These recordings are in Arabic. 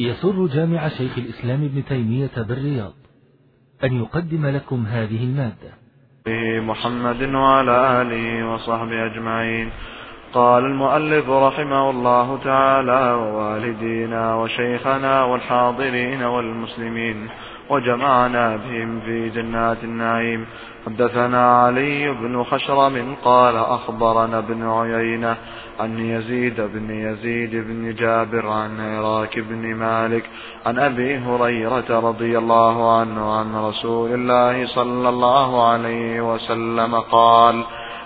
يسر جامع شيخ الإسلام ابن تيمية بالرياض أن يقدم لكم هذه المادة. محمد وعلى آله وصحبه أجمعين. قال المؤلف رحمه الله تعالى ووالدينا وشيخنا والحاضرين والمسلمين وجمعنا بهم في جنات النعيم. حدثنا علي بن خشرم قال أخبرنا ابن عيينة عن يزيد بن يزيد بن جابر عن عراك بن مالك عن أبي هريرة رضي الله عنه عن رسول الله صلى الله عليه وسلم قال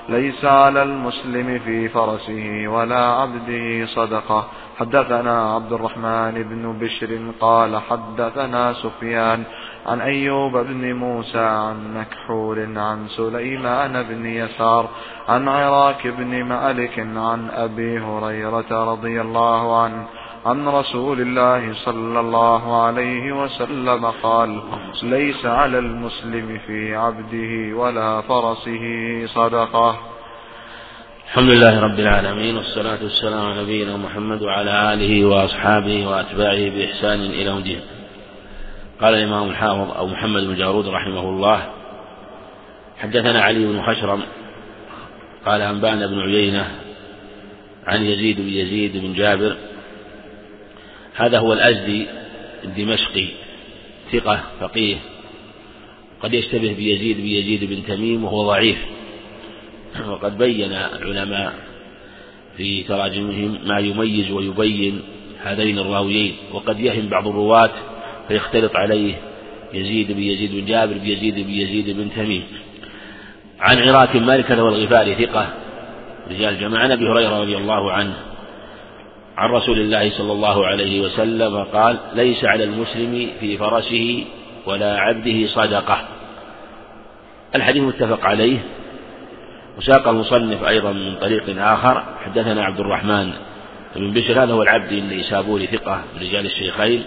ليس على المسلم في فرسه ولا عبده صدقة. حدثنا عبد الرحمن بن بشر قال حدثنا سفيان عن أيوب بن موسى عن مكحول عن سليمان بن يسار عن عراك بن مالك عن أبي هريرة رضي الله عنه عن رسول الله صلى الله عليه وسلم قال ليس على المسلم في عبده ولا فرسه صدقة. الحمد لله رب العالمين والصلاة والسلام على نبينا محمد وعلى آله وأصحابه وأتباعه بإحسان إلى الدين. قال الإمام الحافظ أبو محمد بن جارود رحمه الله حدثنا علي بن خشرم قال أنبأنا بن عيينة عن يزيد بن يزيد بن جابر هذا هو الأزدي الدمشقي ثقة فقيه قد يشتبه بيزيد بن يزيد بن تميم وهو ضعيف. وقد بين العلماء في تراجمهم ما يميز ويبين هذين الراويين. وقد يهم بعض الرواة فيختلط عليه يزيد بن يزيد بن جابر بيزيد بن يزيد بن تميم. عن عراك مالك هو الغفاري ثقة رجال جماعة أبي هريرة رضي الله عنه. عن رسول الله صلى الله عليه وسلم قال ليس على المسلم في فرسه ولا عبده صدقة. الحديث متفق عليه وساق المصنف أيضا من طريق آخر. حدثنا عبد الرحمن بن بشر هذا هو العبد النيسابوري ثقة من رجال الشيخين.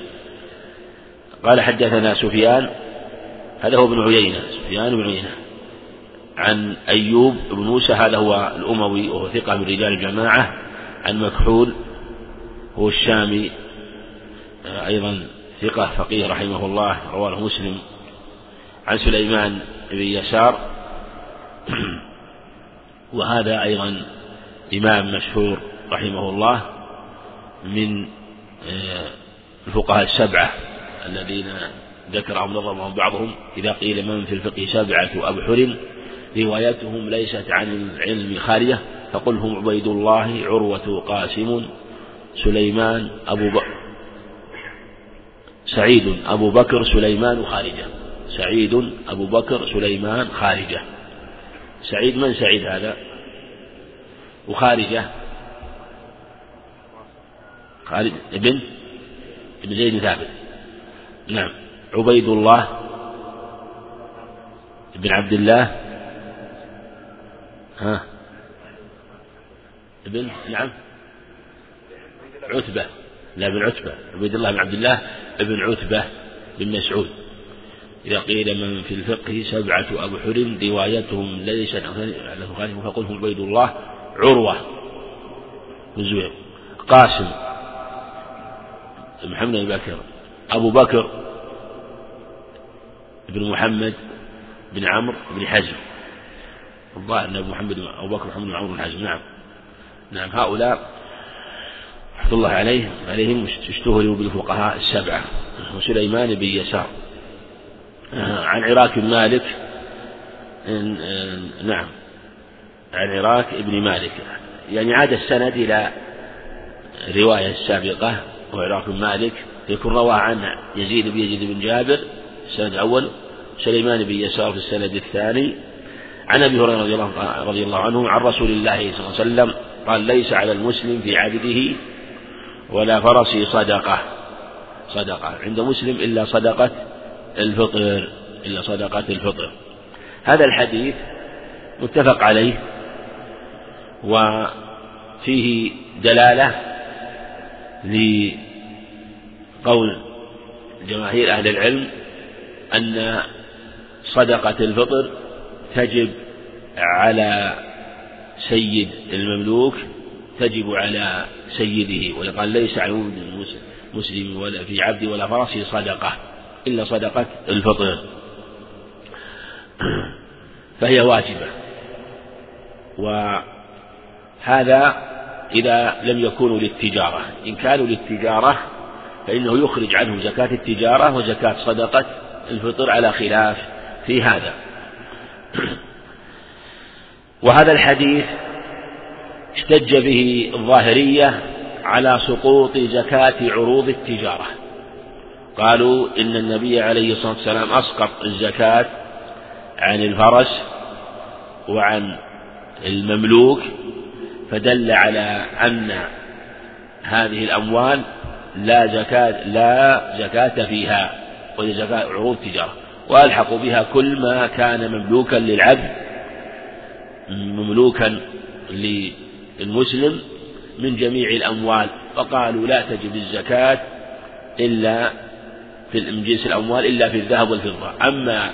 قال حدثنا سفيان هذا هو ابن عيينة سفيان بن عيينة. عن أيوب بن موسى هذا هو الأموي وهو ثقة من رجال الجماعة. عن مكحول هو الشامي أيضا ثقة فقيه رحمه الله رواه مسلم عن سليمان بن يسار. وهذا أيضا إمام مشهور رحمه الله من آه، الفقهاء السبعة الذين ذكرهم نظمهم بعضهم. إذا قيل من في الفقه سبعة أبحر روايتهم ليست عن العلم خالية فقل هم عبيد الله عروة قاسم. سليمان أبو بكر سعيد أبو بكر سليمان خارجة. سعيد أبو بكر سليمان خارجة. سعيد من سعيد هذا؟ وخارجة. خالد ابن ابن زيد ثابت. نعم. عبيد الله بن عبد الله. ها. ابن نعم. عتبة لا بن عتبة عبيد الله بن عبد الله بن عتبة بن مسعود. إذا قيل من في الفقه سبعة أبحر روايتهم ليست على فقل هم عبيد الله عروة بن زبير قاسم محمد بن بكر أبو بكر بن محمد بن عمرو بن حزم. الظاهر أن أبو محمد أبو بكر محمد بن عمرو بن حزم نعم. نعم هؤلاء رحمة الله عليه عليهم اشتهروا بالفقهاء السبعة وسليمان بن يسار. عن عراك بن مالك. نعم. عن عراك بن مالك. يعني عاد السند إلى الرواية السابقة وعراك بن مالك. يكون رواه عن يزيد بن يزيد بن جابر السند الأول. سليمان بن يسار في السند الثاني. عن أبي هريرة رضي الله عنه عن رسول الله صلى الله عليه وسلم قال ليس على المسلم في عبده ولا فرسه صدقة. صدقة. عند مسلم إلا صدقة الفطر إلا صدقة الفطر. هذا الحديث متفق عليه وفيه دلالة لقول جماهير أهل العلم أن صدقة الفطر تجب على سيد المملوك تجب على سيده ويقال ليس على مسلم ولا في عبد ولا فرس صدقة إلا صدقة الفطر. فهي واجبة. وهذا إذا لم يكونوا للتجارة. إن كانوا للتجارة فإنه يخرج عنهم زكاة التجارة وزكاة صدقة الفطر على خلاف في هذا. وهذا الحديث احتج به الظاهرية على سقوط زكاة عروض التجارة. قالوا إن النبي عليه الصلاة والسلام أسقط الزكاة عن الفرس وعن المملوك فدل على أن هذه الأموال لا زكاة لا زكاة فيها وهي زكاة عروض تجارة وألحقوا بها كل ما كان مملوكا للعبد مملوكا للمسلم من جميع الأموال. فقالوا لا تجب الزكاة إلا في من جنس الأموال إلا في الذهب والفضة. أما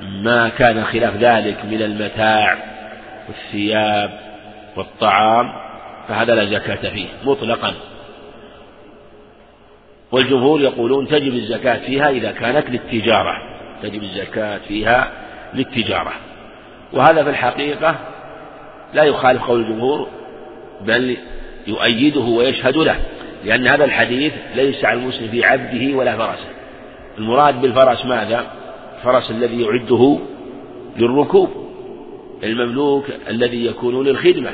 ما كان خلاف ذلك من المتاع والثياب والطعام فهذا لا زكاة فيه مطلقا. والجمهور يقولون تجب الزكاة فيها إذا كانت للتجارة. تجب الزكاة فيها للتجارة. وهذا في الحقيقة لا يخالف قول الجمهور بل يؤيده ويشهد له لأن هذا الحديث ليس على المسلم في عبده ولا فرسه. المراد بالفرس ماذا؟ الفرس الذي يعده للركوب المملوك الذي يكون للخدمة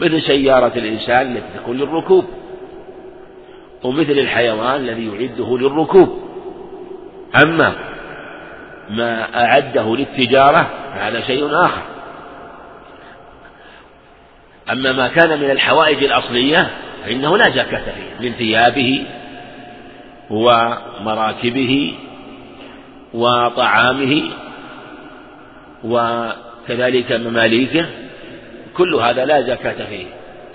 مثل سيارة الإنسان التي تكون للركوب ومثل الحيوان الذي يعده للركوب. أما ما أعده للتجارة فهذا شيء آخر. أما ما كان من الحوائج الأصلية فإنه لا زكاة فيه من ثيابه ومراكبه وطعامه وكذلك مماليكه كل هذا لا زكاة فيه.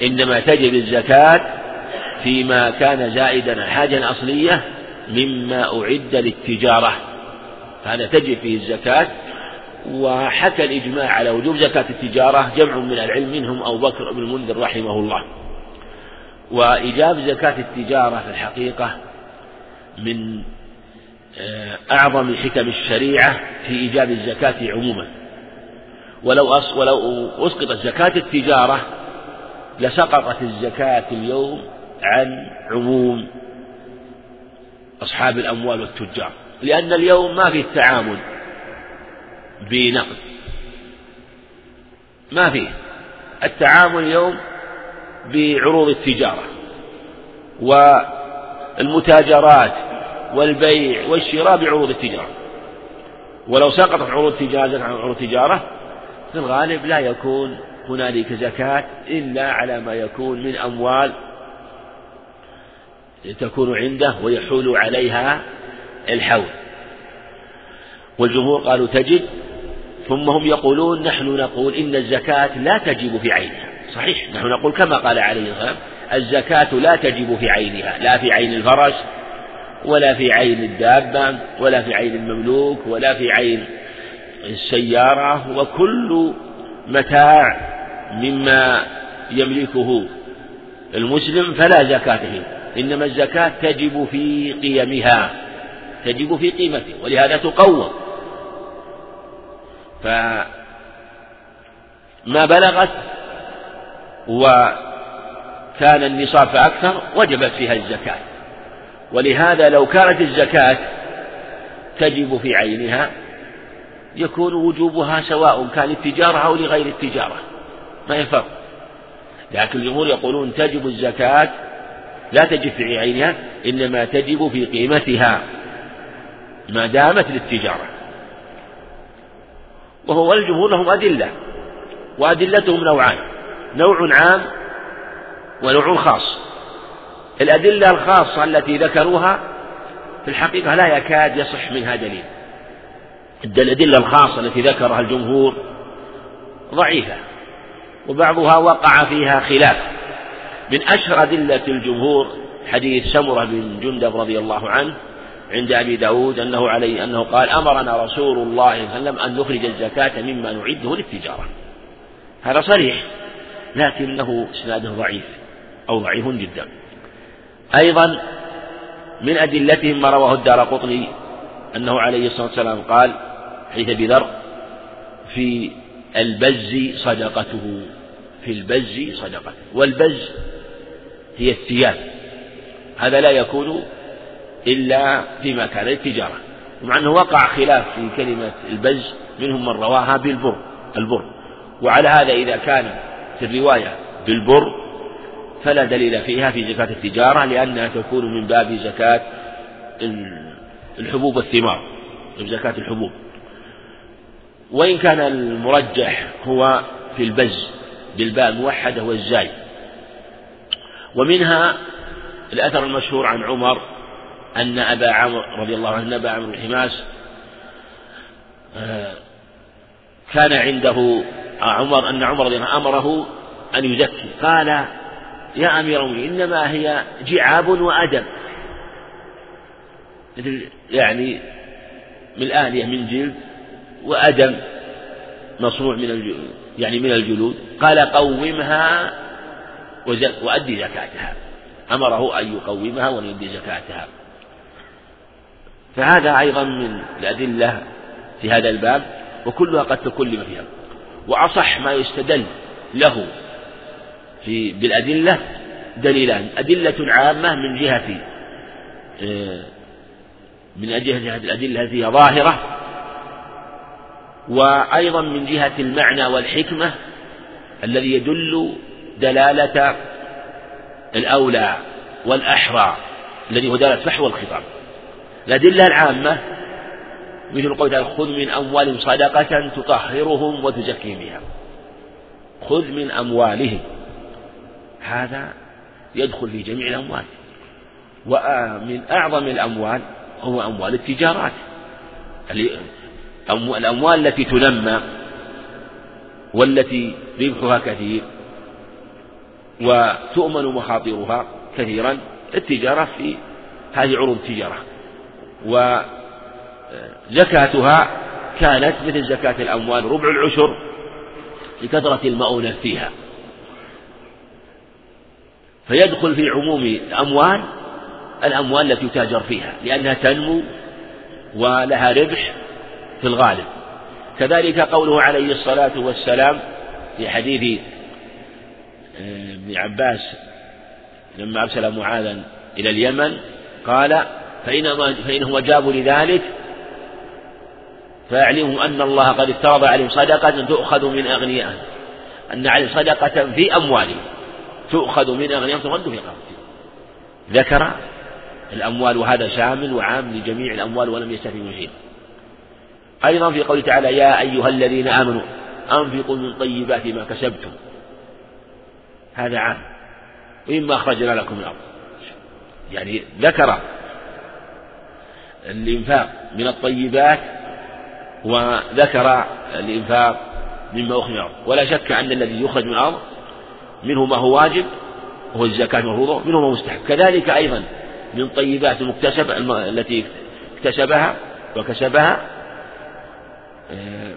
إنما تجب الزكاة فيما كان زائدا حاجة أصلية مما أعد للتجارة. هذا تجب فيه الزكاة وحكى الإجماع على وجوب زكاة التجارة جمع من العلم منهم أبو بكر بن المنذر رحمه الله. وإيجاب زكاة التجارة في الحقيقة من آه، أعظم حكم الشريعة في إيجاب الزكاة عموما. ولو أص ولو أسقطت زكاة التجارة لسقطت الزكاة اليوم عن عموم أصحاب الأموال والتجار. لأن اليوم ما في التعامل. بنقد. ما فيه. التعامل اليوم بعروض التجارة والمتاجرات والبيع والشراء بعروض التجارة. ولو سقطت عروض التجارة عن عروض التجارة في الغالب لا يكون هنالك زكاة إلا على ما يكون من أموال تكون عنده ويحول عليها الحول. والجمهور قالوا تجب ثم هم يقولون نحن نقول إن الزكاة لا تجب في عينها. صحيح. نحن نقول كما قال عليه والسلام الزكاة لا تجب في عينها. لا في عين الفرس ولا في عين الدابة ولا في عين المملوك ولا في عين السيارة وكل متاع مما يملكه المسلم فلا زكاة فيه. إنما الزكاة تجب في قيمها تجب في قيمته ولهذا تقوم. فما بلغت وكان النصاب فأكثر وجبت فيها الزكاة. ولهذا لو كانت الزكاة تجب في عينها يكون وجوبها سواء كان التجارة أو لغير التجارة. ما يفرق لكن الجمهور يقولون تجب الزكاة لا تجب في عينها إنما تجب في قيمتها ما دامت للتجارة. وهو الجمهور لهم أدلة وأدلتهم نوعان نوع عام ونوع خاص. الأدلة الخاصة التي ذكروها في الحقيقة لا يكاد يصح منها دليل. الأدلة الخاصة التي ذكرها الجمهور ضعيفة وبعضها وقع فيها خلاف. من أشهر أدلة الجمهور حديث سمرة بن جندب رضي الله عنه عند أبي داود أنه عليه أنه قال أمرنا رسول الله صلى الله عليه وسلم أن نخرج الزكاة مما نعده للتجارة. هذا صريح لكنه إسناده ضعيف أو ضعيف جدا. أيضا من أدلتهم ما رواه الدار قطني أنه عليه الصلاة والسلام قال حيث بذر في البز صدقته في البز صدقته والبز هي الثياب هذا لا يكون إلا فيما كان للتجارة ومع أنه وقع خلاف في كلمة البز منهم من رواها بالبر البر. وعلى هذا إذا كان في الرواية بالبر فلا دليل فيها في زكاة التجارة لأنها تكون من باب زكاة الحبوب والثمار زكاة الحبوب. وإن كان المرجح هو في البز بالباء الموحدة والزاي. ومنها الأثر المشهور عن عمر أن أبا عمرو رضي الله عنه أبا عمرو الحماس آه، كان عنده عمر أن عمر رضي الله عنه أمره أن يزكي. قال يا أمير المؤمنين إنما هي جعاب وأدب. يعني من الآلية من جلد وأدم مصنوع من الجلود يعني من الجلود. قال قومها وأدي زكاتها. أمره أن يقومها ويؤدي زكاتها. فهذا أيضا من الأدلة في هذا الباب وكلها قد تكلم فيها. وأصح ما يستدل له في بالأدلة دليلان. أدلة عامة من جهة آه، من جهة الأدلة التي هي ظاهرة وأيضا من جهة المعنى والحكمة الذي يدل دلالة الأولى والأحرى الذي هو دلالة فحوى الخطاب. الأدلة العامة مثل قول خذ من أموالهم صدقة تطهرهم وتزكيهم بها. خذ من أموالهم. هذا يدخل في جميع الأموال. ومن أعظم الأموال هو أموال التجارات. الأموال التي تنمى والتي ربحها كثير وتؤمن مخاطرها كثيرا. التجارة في هذه عروض التجارة. وزكاتها كانت مثل زكاة الأموال ربع العشر لكثرة المؤونة فيها. فيدخل في عموم الأموال الأموال التي تاجر فيها لأنها تنمو ولها ربح في الغالب. كذلك قوله عليه الصلاة والسلام في حديث آه، ابن عباس لما أرسل معاذا إلى اليمن قال فإنما فإنهم أجابوا لذلك فيعلمهم أن الله قد افترض عليهم صدقة تؤخذ من أغنيائهم أن عليهم صدقة في أموالهم تؤخذ من أغنيائهم ترد في قبضهم ذكر الأموال وهذا شامل وعام لجميع الأموال ولم يستثني شيء. أيضا في قوله تعالى يا أيها الذين آمنوا أنفقوا من طيبات ما كسبتم. هذا عام. وإما أخرجنا لكم من الأرض. يعني ذكر الإنفاق من الطيبات وذكر الإنفاق مما أخرج من الأرض. ولا شك أن الذي يخرج من الأرض منه ما هو واجب وهو الزكاة المفروضة منه ما مستحب. كذلك أيضا من طيبات المكتسبة التي اكتسبها وكسبها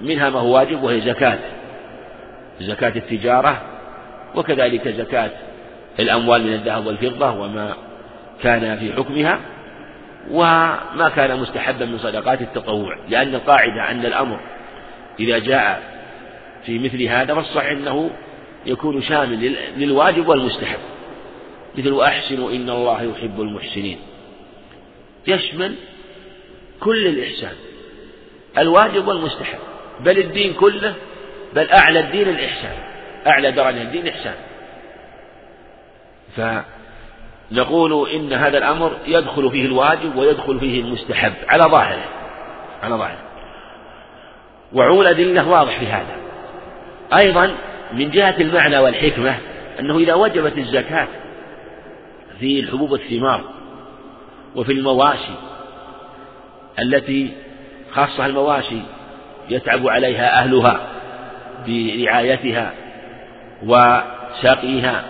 منها ما هو واجب وهي زكاة. زكاة التجارة وكذلك زكاة الأموال من الذهب والفضة وما كان في حكمها. وما كان مستحبا من صدقات التطوع لأن القاعدة أن الأمر إذا جاء في مثل هذا فالصحيح أنه يكون شامل للواجب والمستحب. مثل وأحسنوا إن الله يحب المحسنين. يشمل كل الإحسان الواجب والمستحب. بل الدين كله بل أعلى الدين الإحسان أعلى درجة الدين الإحسان. فنقول إن هذا الأمر يدخل فيه الواجب ويدخل فيه المستحب على ظاهره على ظاهره. وعموم الأدلة واضح في هذا. أيضا من جهة المعنى والحكمة أنه إذا وجبت الزكاة في الحبوب والثمار وفي المواشي التي خاصة المواشي يتعب عليها أهلها برعايتها وسقيها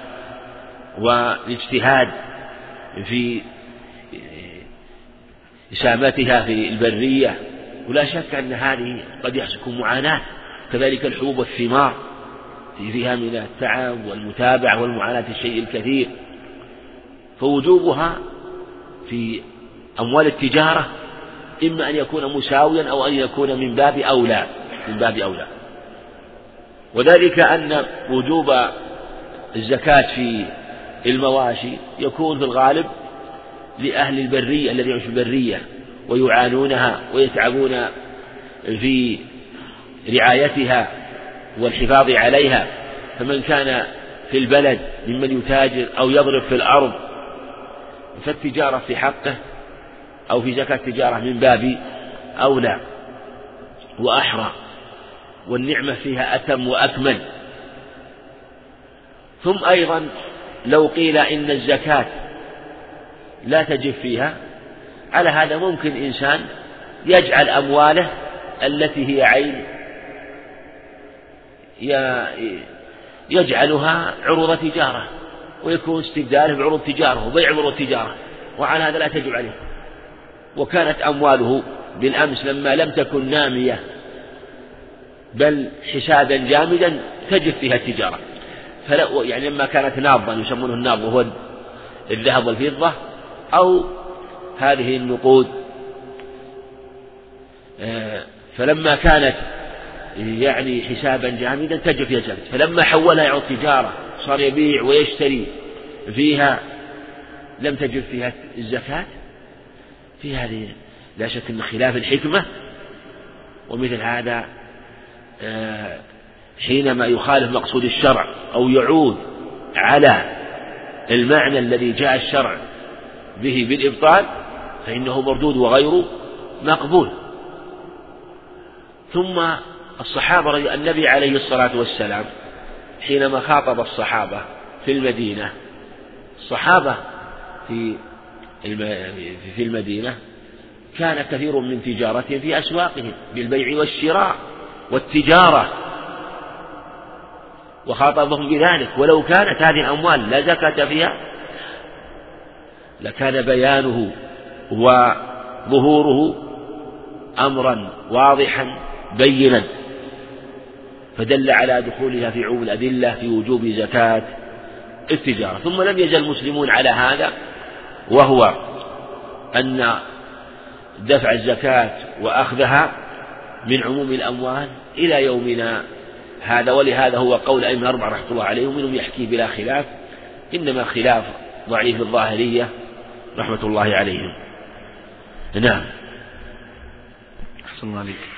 والاجتهاد في إسامتها في البرية. ولا شك أن هذه قد يحسكم معاناة كذلك الحبوب والثمار فيها من التعب والمتابعة والمعاناة الشيء الكثير. فوجوبها في أموال التجارة إما أن يكون مساويا أو أن يكون من باب أولى من باب أولى. وذلك أن وجوب الزكاة في المواشي يكون في الغالب لأهل البرية الذين يعيشون في البرية ويعانونها ويتعبون في رعايتها والحفاظ عليها. فمن كان في البلد ممن يتاجر أو يضرب في الأرض فالتجارة في حقه أو في زكاة التجارة من باب أولى وأحرى. والنعمة فيها أتم وأكمل. ثم أيضا لو قيل إن الزكاة لا تجب فيها على هذا ممكن إنسان يجعل أمواله التي هي عين يجعلها عروض تجارة ويكون استبداله بعروض تجارة وبيع عروض تجارة وعلى هذا لا تجب عليه. وكانت أمواله بالأمس لما لم تكن نامية بل حسابا جامدا تجب فيها التجارة. فلا يعني لما كانت نابضا يسمونه النابض وهو الذهب والفضة أو هذه النقود. آه، فلما كانت يعني حسابا جامدا تجب فيها الزكاة فلما حولها يعود تجارة صار يبيع ويشتري فيها لم تجب فيها الزكاة. في هذه لا شك أن خلاف الحكمة ومثل هذا آه، حينما يخالف مقصود الشرع أو يعود على المعنى الذي جاء الشرع به بالإبطال فإنه مردود وغير مقبول. ثم الصحابة النبي عليه الصلاة والسلام حينما خاطب الصحابة في المدينة الصحابة في في المدينة كان كثير من تجارتهم في أسواقهم بالبيع والشراء والتجارة. وخاطبهم بذلك ولو كانت هذه الأموال لا زكاة فيها لكان بيانه وظهوره أمرا واضحا بينا فدل على دخولها في عموم الأدلة في وجوب زكاة التجارة. ثم لم يزل المسلمون على هذا وهو أن دفع الزكاة وأخذها من عموم الأموال إلى يومنا هذا ولهذا هو قول أئمة أربعة رحمة الله عليهم منهم يحكي بلا خلاف. إنما خلاف ضعيف الظاهرية رحمة الله عليهم. نعم. أحسن الله عليك.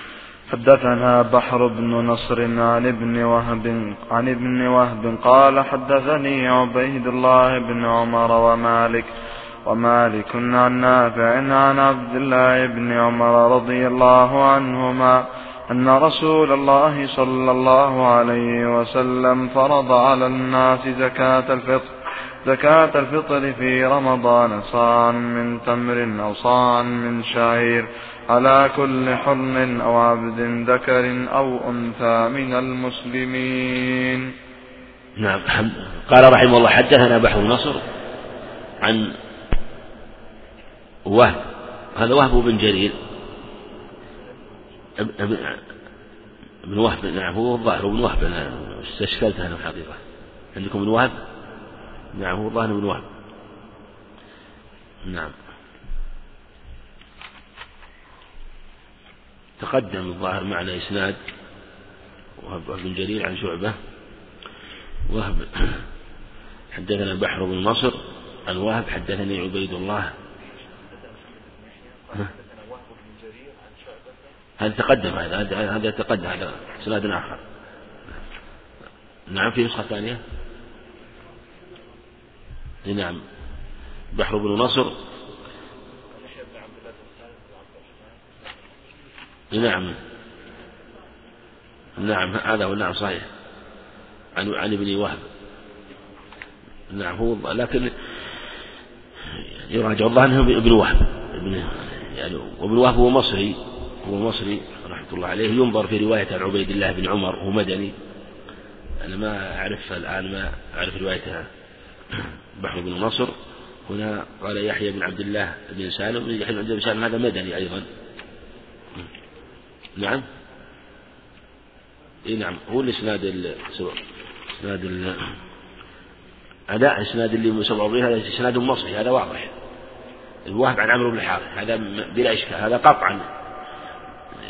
حدثنا بحر بن نصر عن ابن وهب عن ابن وهب قال حدثني عبيد الله بن عمر ومالك ومالك عن نافع عن عبد الله بن عمر رضي الله عنهما أن رسول الله صلى الله عليه وسلم فرض على الناس زكاة الفطر زكاة الفطر في رمضان صاعا من تمر أو صاعا من شعير على كل حر أو عبد ذكر أو أنثى من المسلمين. نعم. قال رحمه الله حدثنا بحر النصر عن وهب هذا وهب بن جرير. ابن وهب نعم هو الظاهر ابن وهب. أنا استشكلت أنا الحقيقة. عندكم ابن وهب؟ نعم هو الظاهر ابن وهب. نعم. تقدم الظاهر معنا إسناد وهب بن جرير عن شعبة. وهب حدثنا بحر بن نصر عن وهب حدثني عبيد الله. هذا تقدم هذا هذا تقدم هذا إسناد آخر. نعم في نسخة ثانية؟ نعم. بحر بن نصر. نعم. نعم هذا هو نعم صحيح. عن عن ابن وهب. نعم هو لكن يراجع الله أنه ابن وهب. ابن يعني وابن وهب هو مصري. هو مصري رحمة الله عليه ينظر في رواية عن عبيد الله بن عمر هو مدني. أنا ما أعرف الآن ما أعرف روايتها بحر بن نصر هنا قال يحيى بن عبد الله بن سالم يحيى بن عبد الله بن سالم هذا مدني أيضا. نعم؟ إي نعم هو الإسناد إسناد ال أداء إسناد اللي 47 هذا إسناد مصري هذا واضح. الوهب عن عمرو بن الحارث هذا بلا إشكال هذا قطعا.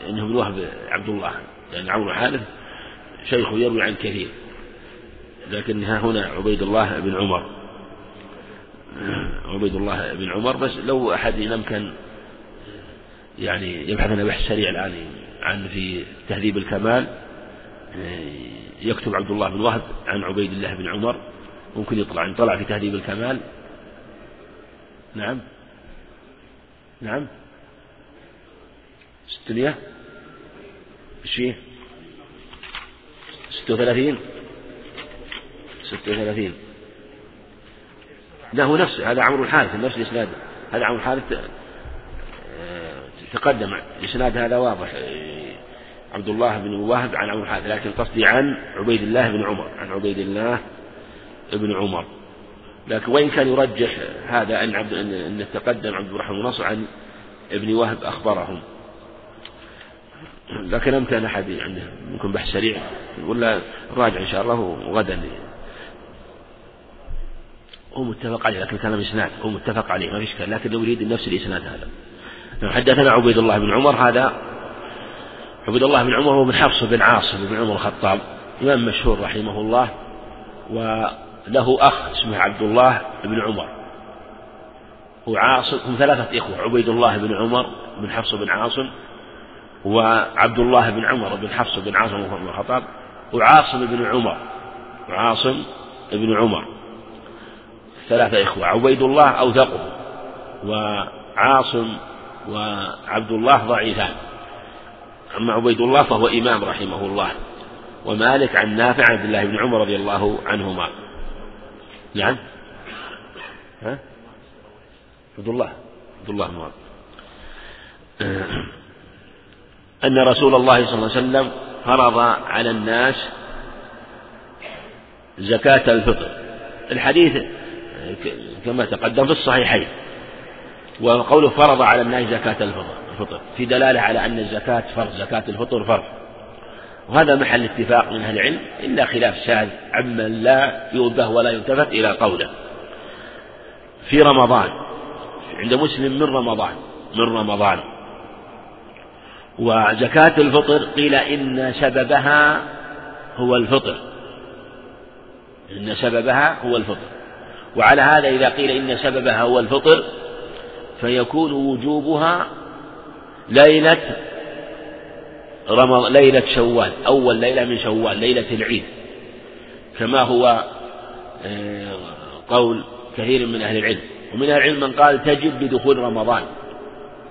إنه ابن وهب عبد الله. لأن عمرو بن الحارث شيخه يروي عن كثير. لكن ها هنا عبيد الله بن عمر. عبيد الله بن عمر بس لو أحد إن أمكن يعني يبحث عن بحث سريع الآن عن في تهذيب الكمال يكتب عبد الله بن وهب عن عبيد الله بن عمر. ممكن يطلع إن طلع في تهذيب الكمال. نعم. نعم. ستمية. إيش فيه ستة وثلاثين. ستة وثلاثين. لا هو نفسه هذا عمرو الحارث نفس الإسناد. هذا عمرو الحارث آه، تقدم. الإسناد هذا واضح. عبد الله بن وهب عن عمرو الحارث لكن قصدي عن عبيد الله بن عمر عن عبيد الله بن عمر. لكن وإن كان يرجح هذا أن عبد أن تقدم عبد الرحمن بن نصر عن ابن وهب أخبرهم. لكن أمكن أحد عنده ممكن بحث سريع ولا راجع إن شاء الله غدا هو متفق عليه لكن كلام إسناد هو متفق عليه ما في إشكال. لكن لو يريد نفس الإسناد هذا. حدثنا عبيد الله بن عمر هذا عبيد الله بن عمر هو بن حفص بن عاصم بن عمر الخطاب إمام مشهور رحمه الله وله أخ اسمه عبد الله بن عمر. وعاصم هم ثلاثة إخوة عبيد الله بن عمر بن حفص بن عاصم وعبد الله بن عمر بن حفص بن عاصم بن الخطاب وعاصم بن عمر وعاصم بن عمر. ثلاثة إخوة عبيد الله أوثقه وعاصم وعبد الله ضعيفان. أما عبيد الله فهو إمام رحمه الله. ومالك عن نافع عبد الله بن عمر رضي الله عنهما. نعم. ها؟ عبد الله عبد الله بن أن رسول الله صلى الله عليه وسلم فرض على الناس زكاة الفطر. الحديث كما تقدم في الصحيحين وقوله فرض على الناس زكاة الفطر في دلالة على أن الزكاة فرض زكاة الفطر فرض. وهذا محل اتفاق من أهل العلم إلا خلاف شاذ عمن لا يؤبه ولا يلتفت إلى قوله. في رمضان عند مسلم من رمضان من رمضان. وزكاة الفطر قيل إن سببها هو الفطر. إن سببها هو الفطر. وعلى هذا إذا قيل إن سببها هو الفطر فيكون وجوبها ليلة رمض ليلة شوال أول ليلة من شوال ليلة العيد. كما هو آه، قول كثير من أهل العلم. ومن أهل العلم من قال تجب بدخول رمضان.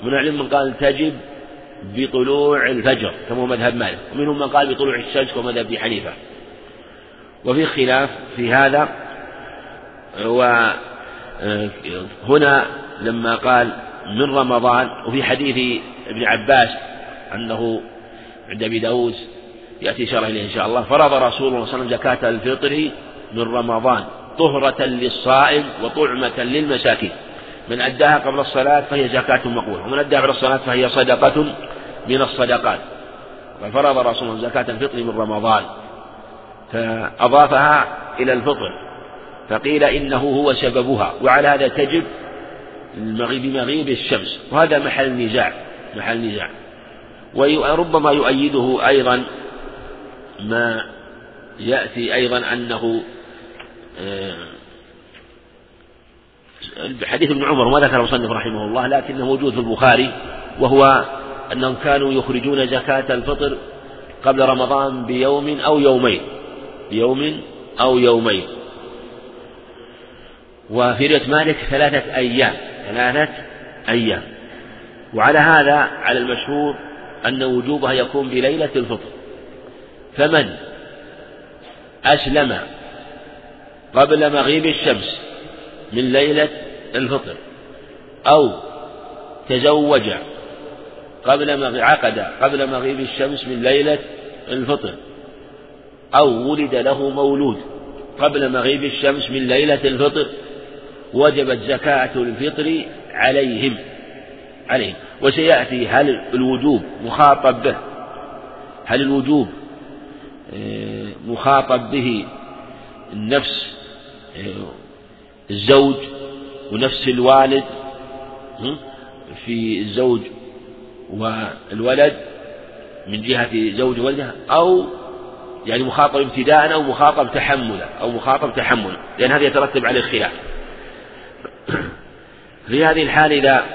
ومن أهل العلم من قال تجب بطلوع الفجر كما هو مذهب مالك ومنهم من قال بطلوع الشمس كما مذهب أبي حنيفة. وفي خلاف في هذا وهنا آه، لما قال من رمضان وفي حديث ابن عباس أنه عند أبي داود يأتي شرح إليه إن شاء الله فرض رسول الله صلى الله عليه وسلم زكاة الفطر من رمضان طهرة للصائم وطعمة للمساكين. من أداها قبل الصلاة فهي زكاة مقبولة ومن أداها بعد الصلاة فهي صدقة من الصدقات. ففرض رسول الله زكاة الفطر من رمضان فأضافها إلى الفطر فقيل إنه هو سببها وعلى هذا تجب بمغيب الشمس وهذا محل نزاع محل نزاع. وربما يؤيده أيضا ما يأتي أيضا أنه آه، حديث ابن عمر ما ذكر مصنف رحمه الله لكنه موجود في البخاري وهو أنهم كانوا يخرجون زكاة الفطر قبل رمضان بيوم أو يومين بيوم أو يومين. وفي رواية مالك ثلاثة أيام ثلاثة أيام. وعلى هذا على المشهور أن وجوبها يكون بليلة الفطر. فمن أسلم قبل مغيب الشمس من ليلة الفطر أو تزوج قبل عقد قبل مغيب الشمس من ليلة الفطر أو ولد له مولود قبل مغيب الشمس من ليلة الفطر وجبت زكاة الفطر عليهم عليهم. وسيأتي هل الوجوب مخاطب به؟ هل الوجوب آه، مخاطب به النفس؟ آه، الزوج ونفس الوالد في الزوج والولد من جهة زوج ولدها أو يعني مخاطب ابتداء أو مخاطب تحملا أو مخاطب تحملا لأن هذا يترتب عليه الخلاف. في هذه الحال إذا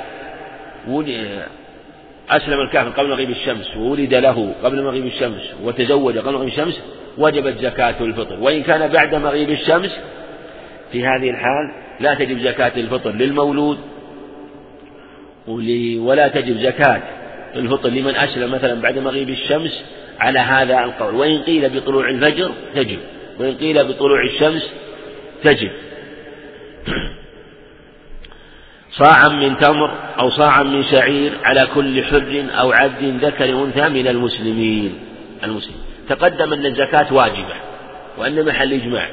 أسلم الكافر قبل مغيب الشمس وولد له قبل مغيب الشمس وتزوج قبل مغيب الشمس وجبت زكاة الفطر. وإن كان بعد مغيب الشمس في هذه الحال لا تجب زكاة الفطر للمولود ولا تجب زكاة الفطر لمن أسلم مثلا بعد مغيب الشمس على هذا القول. وإن قيل بطلوع الفجر تجب. وإن قيل بطلوع الشمس تجب. صاعا من تمر أو صاعا من شعير على كل حر أو عبد ذكر أنثى من المسلمين. المسلمين. تقدم أن الزكاة واجبة وأن محل إجماع.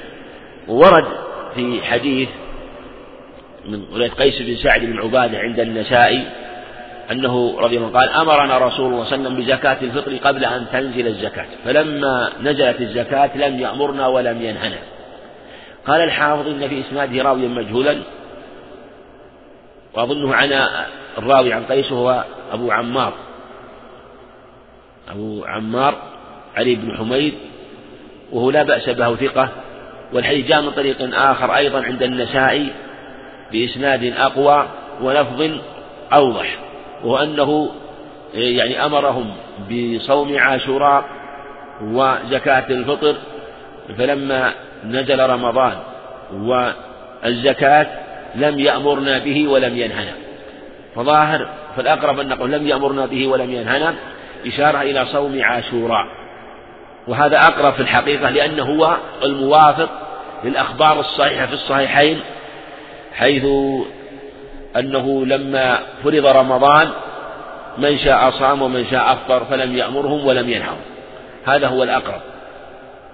وورد في حديث من رواية قيس بن سعد بن عبادة عند النسائي أنه رضي الله عنه قال أمرنا رسول الله صلى الله عليه وسلم بزكاة الفطر قبل أن تنزل الزكاة. فلما نزلت الزكاة لم يأمرنا ولم ينهنا. قال الحافظ إن في إسناده راويا مجهولا وأظنه عن الراوي عن قيس هو أبو عمار. أبو عمار علي بن حميد وهو لا بأس به ثقة. والحديث جاء من طريق آخر أيضا عند النسائي بإسناد أقوى ولفظ أوضح وهو أنه يعني أمرهم بصوم عاشوراء وزكاة الفطر فلما نزل رمضان والزكاة لم يأمرنا به ولم ينهنا. فظاهر فالأقرب أن نقول لم يأمرنا به ولم ينهنا إشارة إلى صوم عاشوراء. وهذا أقرب في الحقيقة لأنه هو الموافق للأخبار الصحيحة في الصحيحين حيث أنه لما فرض رمضان من شاء صام ومن شاء أفطر فلم يأمرهم ولم ينههم. هذا هو الأقرب.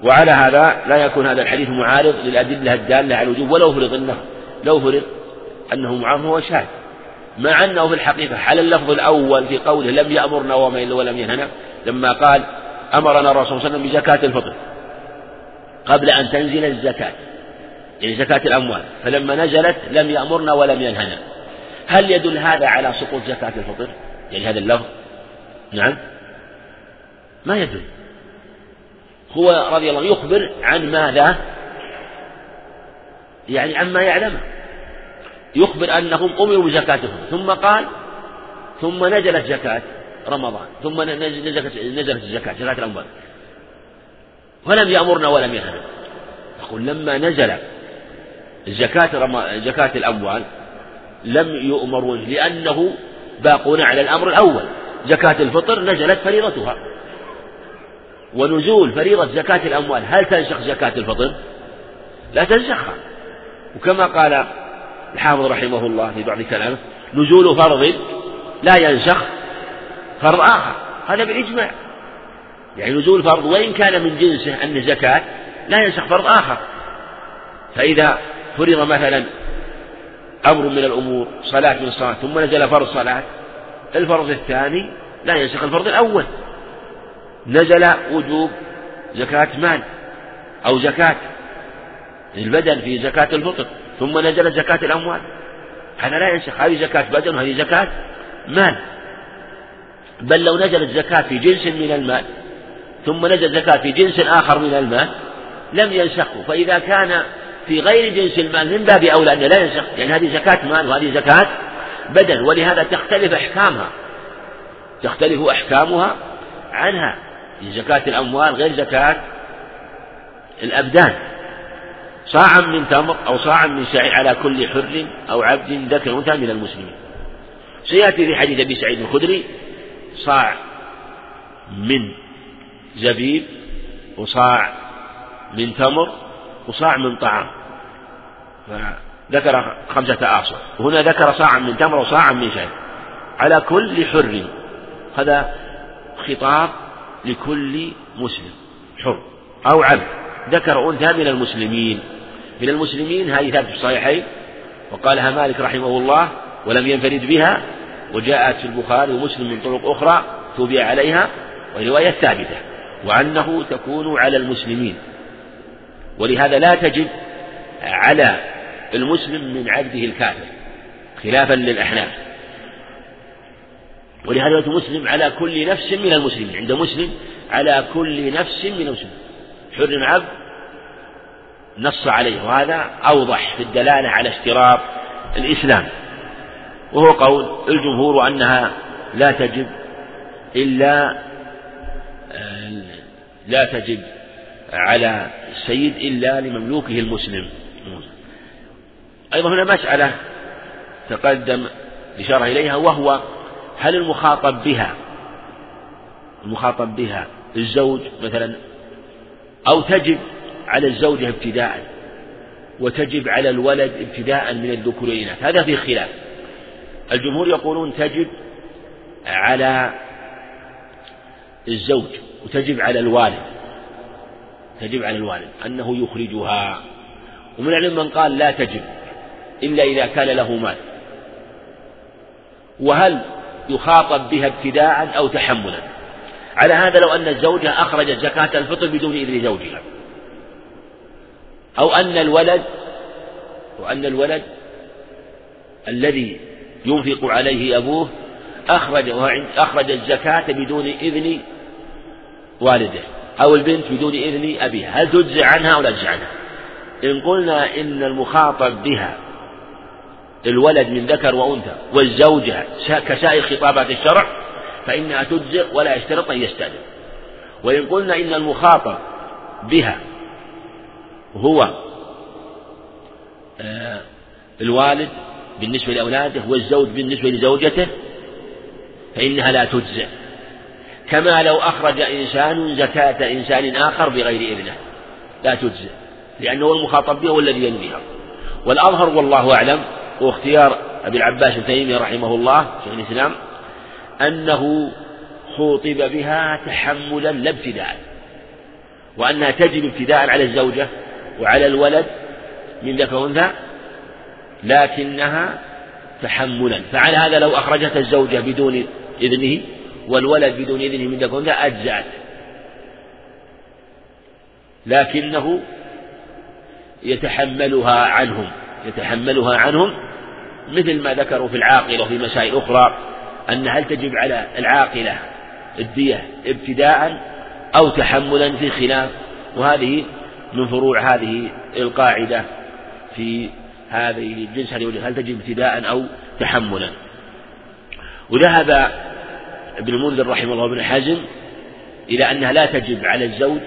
وعلى هذا لا يكون هذا الحديث معارض للأدلة الدالة على الوجوب ولو فرض أنه لو فرض أنه معارض هو شاذ مع أنه في الحقيقة على اللفظ الأول في قوله لم يأمرنا ولم ينهنا لما قال أمرنا الرسول صلى الله عليه وسلم بزكاة الفطر قبل أن تنزل الزكاة يعني زكاة الأموال فلما نزلت لم يأمرنا ولم ينهنا. هل يدل هذا على سقوط زكاة الفطر؟ يعني هذا اللفظ؟ نعم. ما يدل. هو رضي الله يخبر عن ماذا؟ يعني عما يعلمه. يخبر أنهم أمروا بزكاتهم ثم قال ثم نزلت زكاة. رمضان ثم نزلت نزلت الزكاة زكاة الأموال ولم يأمرنا ولم ينهنا يقول لما نزل زكاة زكاة الأموال لم يؤمروا لأنه باقون على الأمر الأول. زكاة الفطر نزلت فريضتها. ونزول فريضة زكاة الأموال هل تنسخ زكاة الفطر؟ لا تنسخها. وكما قال الحافظ رحمه الله في بعض كلامه نزول فرض لا ينسخ فرض آخر. هذا بالإجماع. يعني نزول فرض وإن كان من جنسه أن زكاة لا ينسخ فرض آخر. فإذا فرض مثلا أمر من الأمور صلاة من الصلاة ثم نزل فرض صلاة الفرض الثاني لا ينسخ الفرض الأول. نزل وجوب زكاة مال أو زكاة البدن في زكاة الفطر ثم نزلت زكاة الأموال. هذا لا ينسخ. هذه زكاة بدن وهذه زكاة مال. بل لو نزلت زكاة في جنس من المال ثم نزل زكاة في جنس آخر من المال لم ينسخه فإذا كان في غير جنس المال من باب أولى أن لا ينسخ يعني هذه زكاة مال وهذه زكاة بدن ولهذا تختلف أحكامها. تختلف أحكامها عنها زكاة الأموال غير زكاة الأبدان. صاعا من تمر أو صاعا من شعير على كل حر أو عبد ذكر أنثى من المسلمين. سيأتي في حديث أبي سعيد الخدري صاع من زبيب وصاع من تمر وصاع من طعام. فذكر خمسة آصع. وهنا ذكر صاعا من تمر وصاعا من شعير على كل حر. هذا خطاب لكل مسلم. حر. أو عبد. ذكر أنثى من المسلمين. من المسلمين هذه ثابت في الصحيحين وقالها مالك رحمه الله ولم ينفرد بها. وجاءت في البخاري ومسلم من طرق أخرى توبع عليها ورواية ثابتة وأنه تكون على المسلمين. ولهذا لا تجب على المسلم من عبده الكافر خلافا للأحناف. ولهذا مسلم على كل نفس من المسلمين عند مسلم على كل نفس من المسلمين. حر عبد نص عليه وهذا أوضح في الدلالة على اشتراط الإسلام. وهو قول الجمهور أنها لا تجب إلا لا تجب على السيد إلا لمملوكه المسلم. أيضا هنا مسألة تقدم الإشارة إليها وهو هل المخاطب بها المخاطب بها الزوج مثلا أو تجب على الزوجة ابتداء وتجب على الولد ابتداء من الذكور هذا في خلاف. الجمهور يقولون تجب على الزوج وتجب على الوالد تجب على الوالد أنه يخرجها. ومن العلم من قال لا تجب إلا إذا كان له مال. وهل يخاطب بها ابتداء أو تحملا؟ على هذا لو أن الزوجة أخرجت زكاة الفطر بدون إذن زوجها. أو أن الولد وأن الولد الذي ينفق عليه أبوه أخرج أخرج الزكاة بدون إذن والده أو البنت بدون إذن أبيها. هل تجزع عنها أو لا تجزع عنها؟ إن قلنا إن المخاطب بها الولد من ذكر وأنثى والزوجة كسائر خطابات الشرع فإنها تجزئ ولا يشترط أن يستأذن. وإن قلنا إن المخاطب بها هو آه، الوالد بالنسبة لأولاده والزوج بالنسبة لزوجته فإنها لا تجزئ. كما لو أخرج إنسان زكاة إنسان آخر بغير إذنه لا تجزئ لأنه المخاطب بها والذي ينويها. والأظهر والله أعلم واختيار أبي العباس تيمية رحمه الله شيخ الإسلام أنه خوطب بها تحملا لا ابتداء وأنها تجب ابتداء على الزوجة وعلى الولد من ذكر وأنثى لكنها تحملا. فعلى هذا لو أخرجت الزوجة بدون إذنه والولد بدون إذنه من وأنثى أجزأت. لكنه يتحملها عنهم يتحملها عنهم مثل ما ذكروا في العاقلة وفي مسائل أخرى أن هل تجب على العاقلة الدية ابتداء أو تحملا في خلاف وهذه من فروع هذه القاعدة في هذه الجنس هل تجب ابتداء أو تحملا؟ وذهب ابن المنذر رحمه الله بن حزم إلى أنها لا تجب على الزوج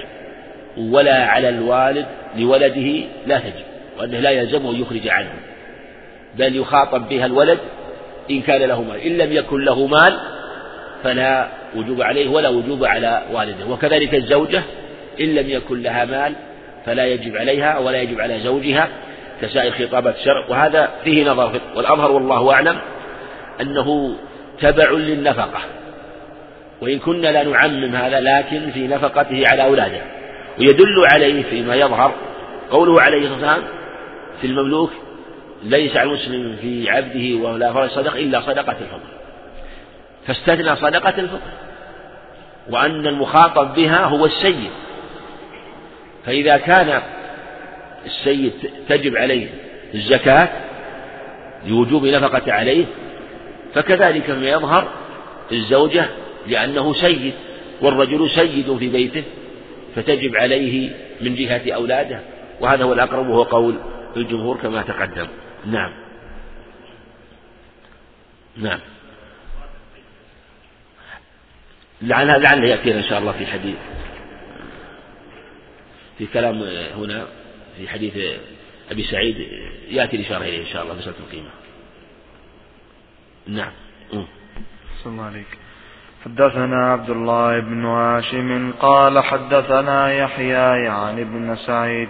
ولا على الوالد لولده لا تجب وأنه لا يلزمه أن يخرج عنه بل يخاطب بها الولد إن كان له مال إن لم يكن له مال فلا وجوب عليه ولا وجوب على والده وكذلك الزوجة إن لم يكن لها مال فلا يجب عليها ولا يجب على زوجها كسائر خطابات الشرع وهذا فيه نظر والأظهر والله أعلم أنه تبع للنفقة. وإن كنا لا نعمم هذا لكن في نفقته على أولاده. ويدل عليه فيما يظهر قوله عليه الصلاة والسلام في المملوك ليس على المسلم في عبده ولا فرج صدق إلا صدقة الفطر فاستثنى صدقة الفطر وأن المخاطب بها هو السيد. فإذا كان السيد تجب عليه الزكاة لوجوب نفقة عليه فكذلك ما يظهر الزوجة لأنه سيد والرجل سيد في بيته فتجب عليه من جهة أولاده وهذا هو الأقرب وهو قول الجمهور كما تقدم. نعم. نعم. لعل لعل يأتينا إن شاء الله في حديث في كلام هنا. في حديث أبي سعيد يأتي الإشارة إليه إن شاء الله مسألة القيمة نعم. صلى الله عليك حدثنا عبد الله بن هاشم قال حدثنا يحيى يعني ابن سعيد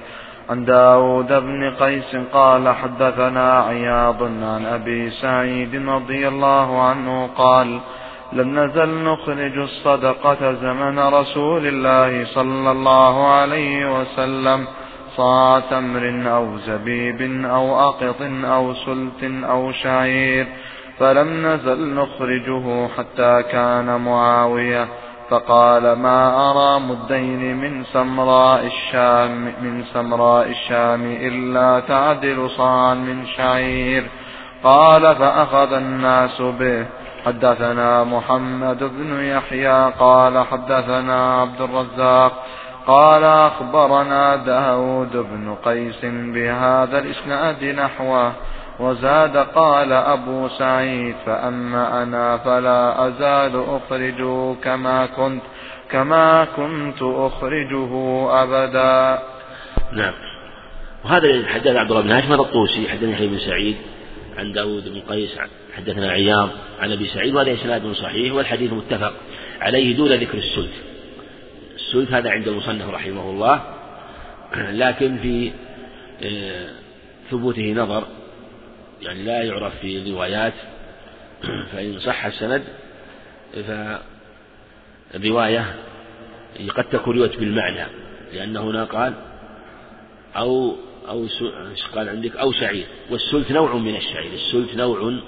عن داود بن قيس قال حدثنا عياض عن أبي سعيد رضي الله عنه قال لم نزل نخرج الصدقة زمن رسول الله صلى الله عليه وسلم. صاع تمر أو زبيب أو أقط أو سلت أو شعير فلم نزل نخرجه حتى كان معاوية فقال ما أرى مدين من سمراء الشام من سمراء الشام إلا تعدل صاعا من شعير. قال فأخذ الناس به. حدثنا محمد بن يحيى قال حدثنا عبد الرزاق قال أخبرنا داود بن قيس بهذا الإسناد نحوه وزاد قال أبو سعيد فأما أنا فلا أزال أخرجه كما كنت كما كنت أخرجه أبدا. نعم. وهذا حدثنا عبد الله بن هاشم الطوسي حدثنا يحيى بن سعيد عن داود بن قيس حدثنا عياض عن أبي سعيد وهذا إسناد صحيح والحديث متفق عليه دون ذكر السلف. السلف هذا عند المصنف رحمه الله لكن في آه، ثبوته نظر يعني لا يعرف في الروايات فإن صح السند فالرواية قد تكون رواية بالمعنى لأن هنا قال أو أو قال عندك؟ أو شعير. والسلت نوع من الشعير السلت نوع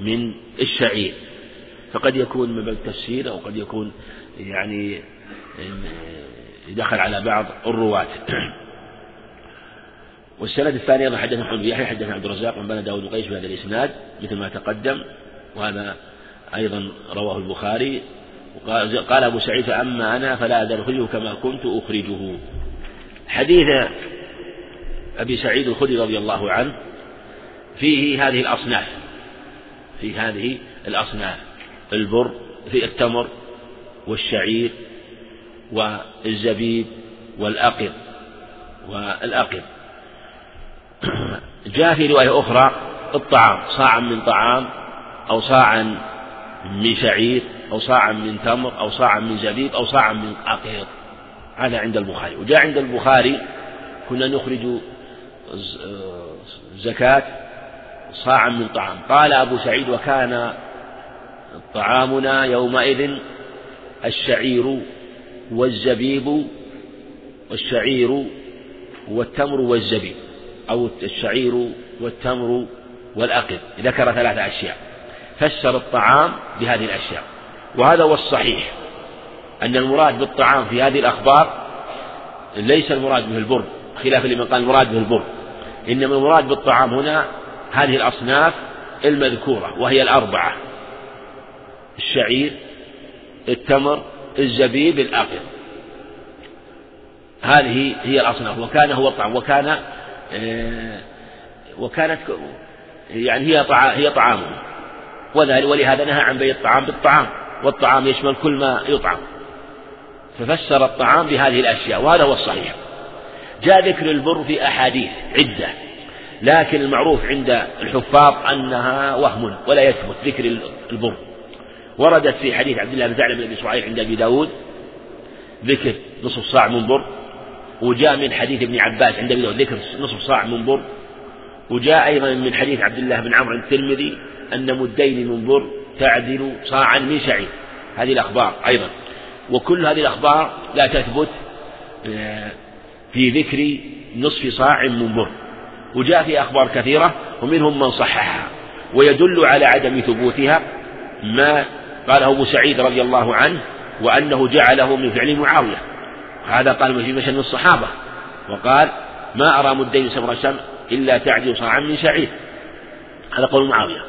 من الشعير. فقد يكون من باب التفسير أو قد يكون يعني دخل على بعض الرواة. والسند الثاني أيضا حدثنا محمد بن يحيى حدثنا عبد الرزاق عن بن داود وقيس بهذا الإسناد مثل ما تقدم وهذا أيضا رواه البخاري. قال أبو سعيد فأما أنا فلا أخرجه كما كنت أخرجه. حديث أبي سعيد الخدري رضي الله عنه فيه هذه الأصناف في هذه الأصناف البر في التمر والشعير والزبيب والأقر والأقر جاء في رواية أخرى الطعام صاعا من طعام أو صاعا من شعير أو صاعا من تمر أو صاعا من زبيب أو صاعا من أقير هذا عند البخاري. وجاء عند البخاري كنا نخرج زكاة صاعا من طعام. قال أبو سعيد وكان طعامنا يومئذ الشعير والزبيب والشعير والتمر والزبيب أو الشعير والتمر والأقل ذكر ثلاثة أشياء. فسر الطعام بهذه الأشياء. وهذا هو الصحيح أن المراد بالطعام في هذه الأخبار ليس المراد به البر خلافا لمن قال المراد به البر. إنما المراد بالطعام هنا هذه الأصناف المذكورة وهي الأربعة الشعير التمر الزبيب الأقل هذه هي الأصناف. وكان هو الطعام وكان آه، وكانت يعني هي هي طعامه. ولهذا نهى عن بيع الطعام بالطعام والطعام يشمل كل ما يطعم. ففسر الطعام بهذه الأشياء وهذا هو الصحيح. جاء ذكر البر في أحاديث عدة لكن المعروف عند الحفاظ أنها وهم ولا يثبت ذكر البر. وردت في حديث عبد الله بن زعلم بن أبي صعيب عند أبي داود ذكر نصف صاع من بر وجاء من حديث ابن عباس عند أبي داود ذكر نصف صاع من بر وجاء أيضا من حديث عبد الله بن عمرو الترمذي أن مدين من بر تعدل صاعا من شعير هذه الأخبار أيضا. وكل هذه الأخبار لا تثبت آه، في ذكر نصف صاع من بر وجاء في أخبار كثيرة ومنهم من صححها ويدل على عدم ثبوتها ما قاله أبو سعيد رضي الله عنه وأنه جعله من فعل معاوية. هذا قال في مشن الصحابة. وقال ما أرى مدين سمر الشم إلا تعدل صاعا من شعير هذا قول معاوية.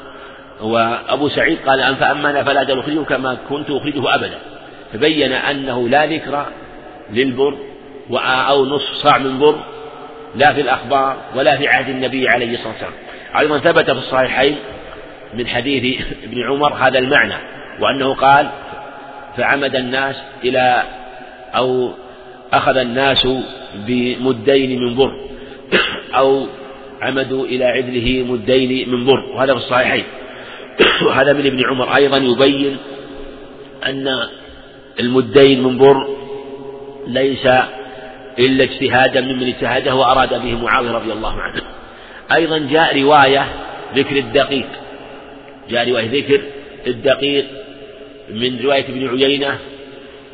وأبو سعيد قال أن فأما أنا فلا أجل أخرجه كما كنت أخرجه أبدا. فبين أنه لا ذكر للبر أو نصف صاع من بر لا في الأخبار ولا في عهد النبي عليه الصلاة والسلام. أيضا ثبت في الصحيحين من حديث ابن عمر هذا المعنى. وأنه قال فعمد الناس إلى أو أخذ الناس بمدين من بر أو عمدوا إلى عدله مدين من بر وهذا في الصحيحين. وهذا من ابن عمر. أيضا يبين أن المدين من بر ليس إلا اجتهادا ممن اجتهده وأراد به معاوية رضي الله عنه. أيضا جاء رواية ذكر الدقيق. جاء رواية ذكر الدقيق من رواية ابن عيينة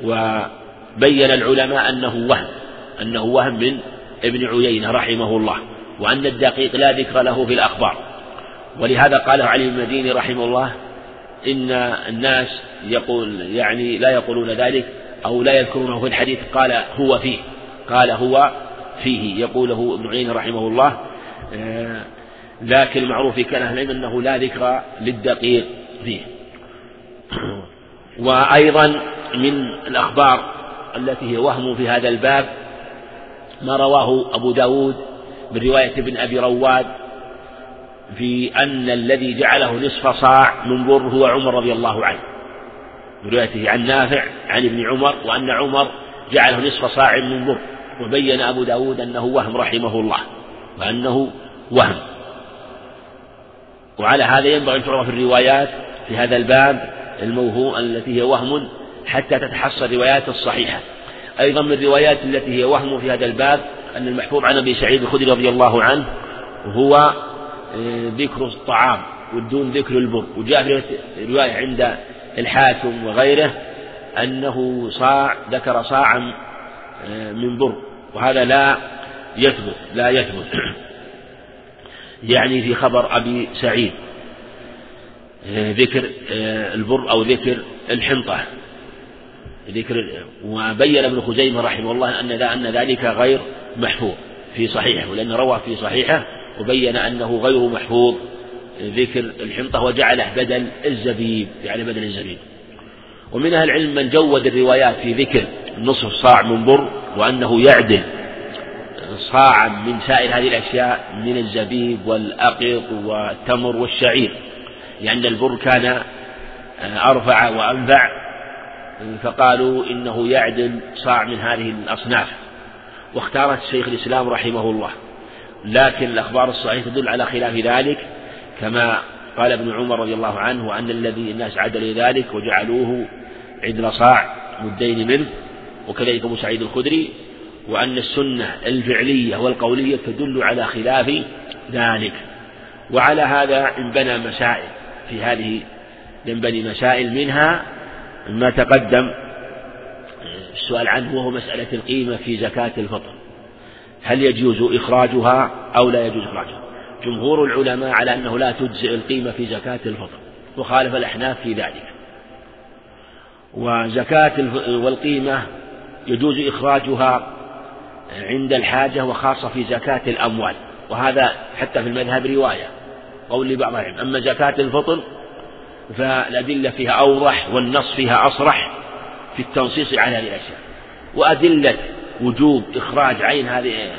وبين العلماء أنه وهم أنه وهم من ابن عيينة رحمه الله وأن الدقيق لا ذكر له في الأخبار. ولهذا قال علي المديني رحمه الله إن الناس يقول يعني لا يقولون ذلك أو لا يذكرونه في الحديث قال هو فيه قال هو فيه يقوله ابن عيينة رحمه الله. آه، لكن المعروف في كلام العلم أنه لا ذكر للدقيق فيه. وأيضا من الأخبار التي هي وهم في هذا الباب ما رواه أبو داود من رواية ابن أبي رواد في أن الذي جعله نصف صاع من بر هو عمر رضي الله عنه. من روايته عن نافع عن ابن عمر وأن عمر جعله نصف صاع من بر وبين أبو داود أنه وهم رحمه الله وأنه وهم. وعلى هذا ينبغي أن تعرف الروايات في هذا الباب الموهوم التي هي وهم حتى تتحصل الروايات الصحيحة. أيضا من الروايات التي هي وهم في هذا الباب أن المحفوظ عن أبي سعيد الخدري رضي الله عنه هو آه، ذكر الطعام ودون ذكر البر. وجاء في رواية عند الحاكم وغيره أنه صاع ذكر صاعا آه، من بر. وهذا لا يثبت لا يثبت. يعني في خبر أبي سعيد. ذكر البر أو ذكر الحنطة. ذكر وبين ابن خزيمة رحمه الله أن أن ذلك غير محفوظ في صحيحه ولأنه روى في صحيحه وبين أنه غير محفوظ. ذكر الحنطة وجعله بدل الزبيب يعني بدل الزبيب. ومن أهل العلم من جود الروايات في ذكر نصف صاع من بر وأنه يعدل صاعا من سائر هذه الأشياء من الزبيب والأقط والتمر والشعير. لأن البر كان أرفع وأنفع فقالوا إنه يعدل صاع من هذه الأصناف. واختارت شيخ الإسلام رحمه الله. لكن الأخبار الصحيحة تدل على خلاف ذلك كما قال ابن عمر رضي الله عنه وأن الذي الناس عدل ذلك وجعلوه عدل صاع مدين منه وكذلك أبو سعيد الخدري وأن السنة الفعلية والقولية تدل على خلاف ذلك. وعلى هذا انبنى مسائل. في هذه ينبني مسائل منها ما تقدم السؤال عنه وهو مسألة القيمة في زكاة الفطر. هل يجوز إخراجها أو لا يجوز إخراجها؟ جمهور العلماء على أنه لا تجزئ القيمة في زكاة الفطر وخالف الأحناف في ذلك. وزكاة والقيمة يجوز إخراجها عند الحاجة وخاصة في زكاة الأموال وهذا حتى في المذهب رواية. قول لبعض العلم أما زكاة الفطر فالأدلة فيها أوضح والنص فيها أصرح في التنصيص على هذه الأشياء. وأدلة وجوب إخراج عين هذه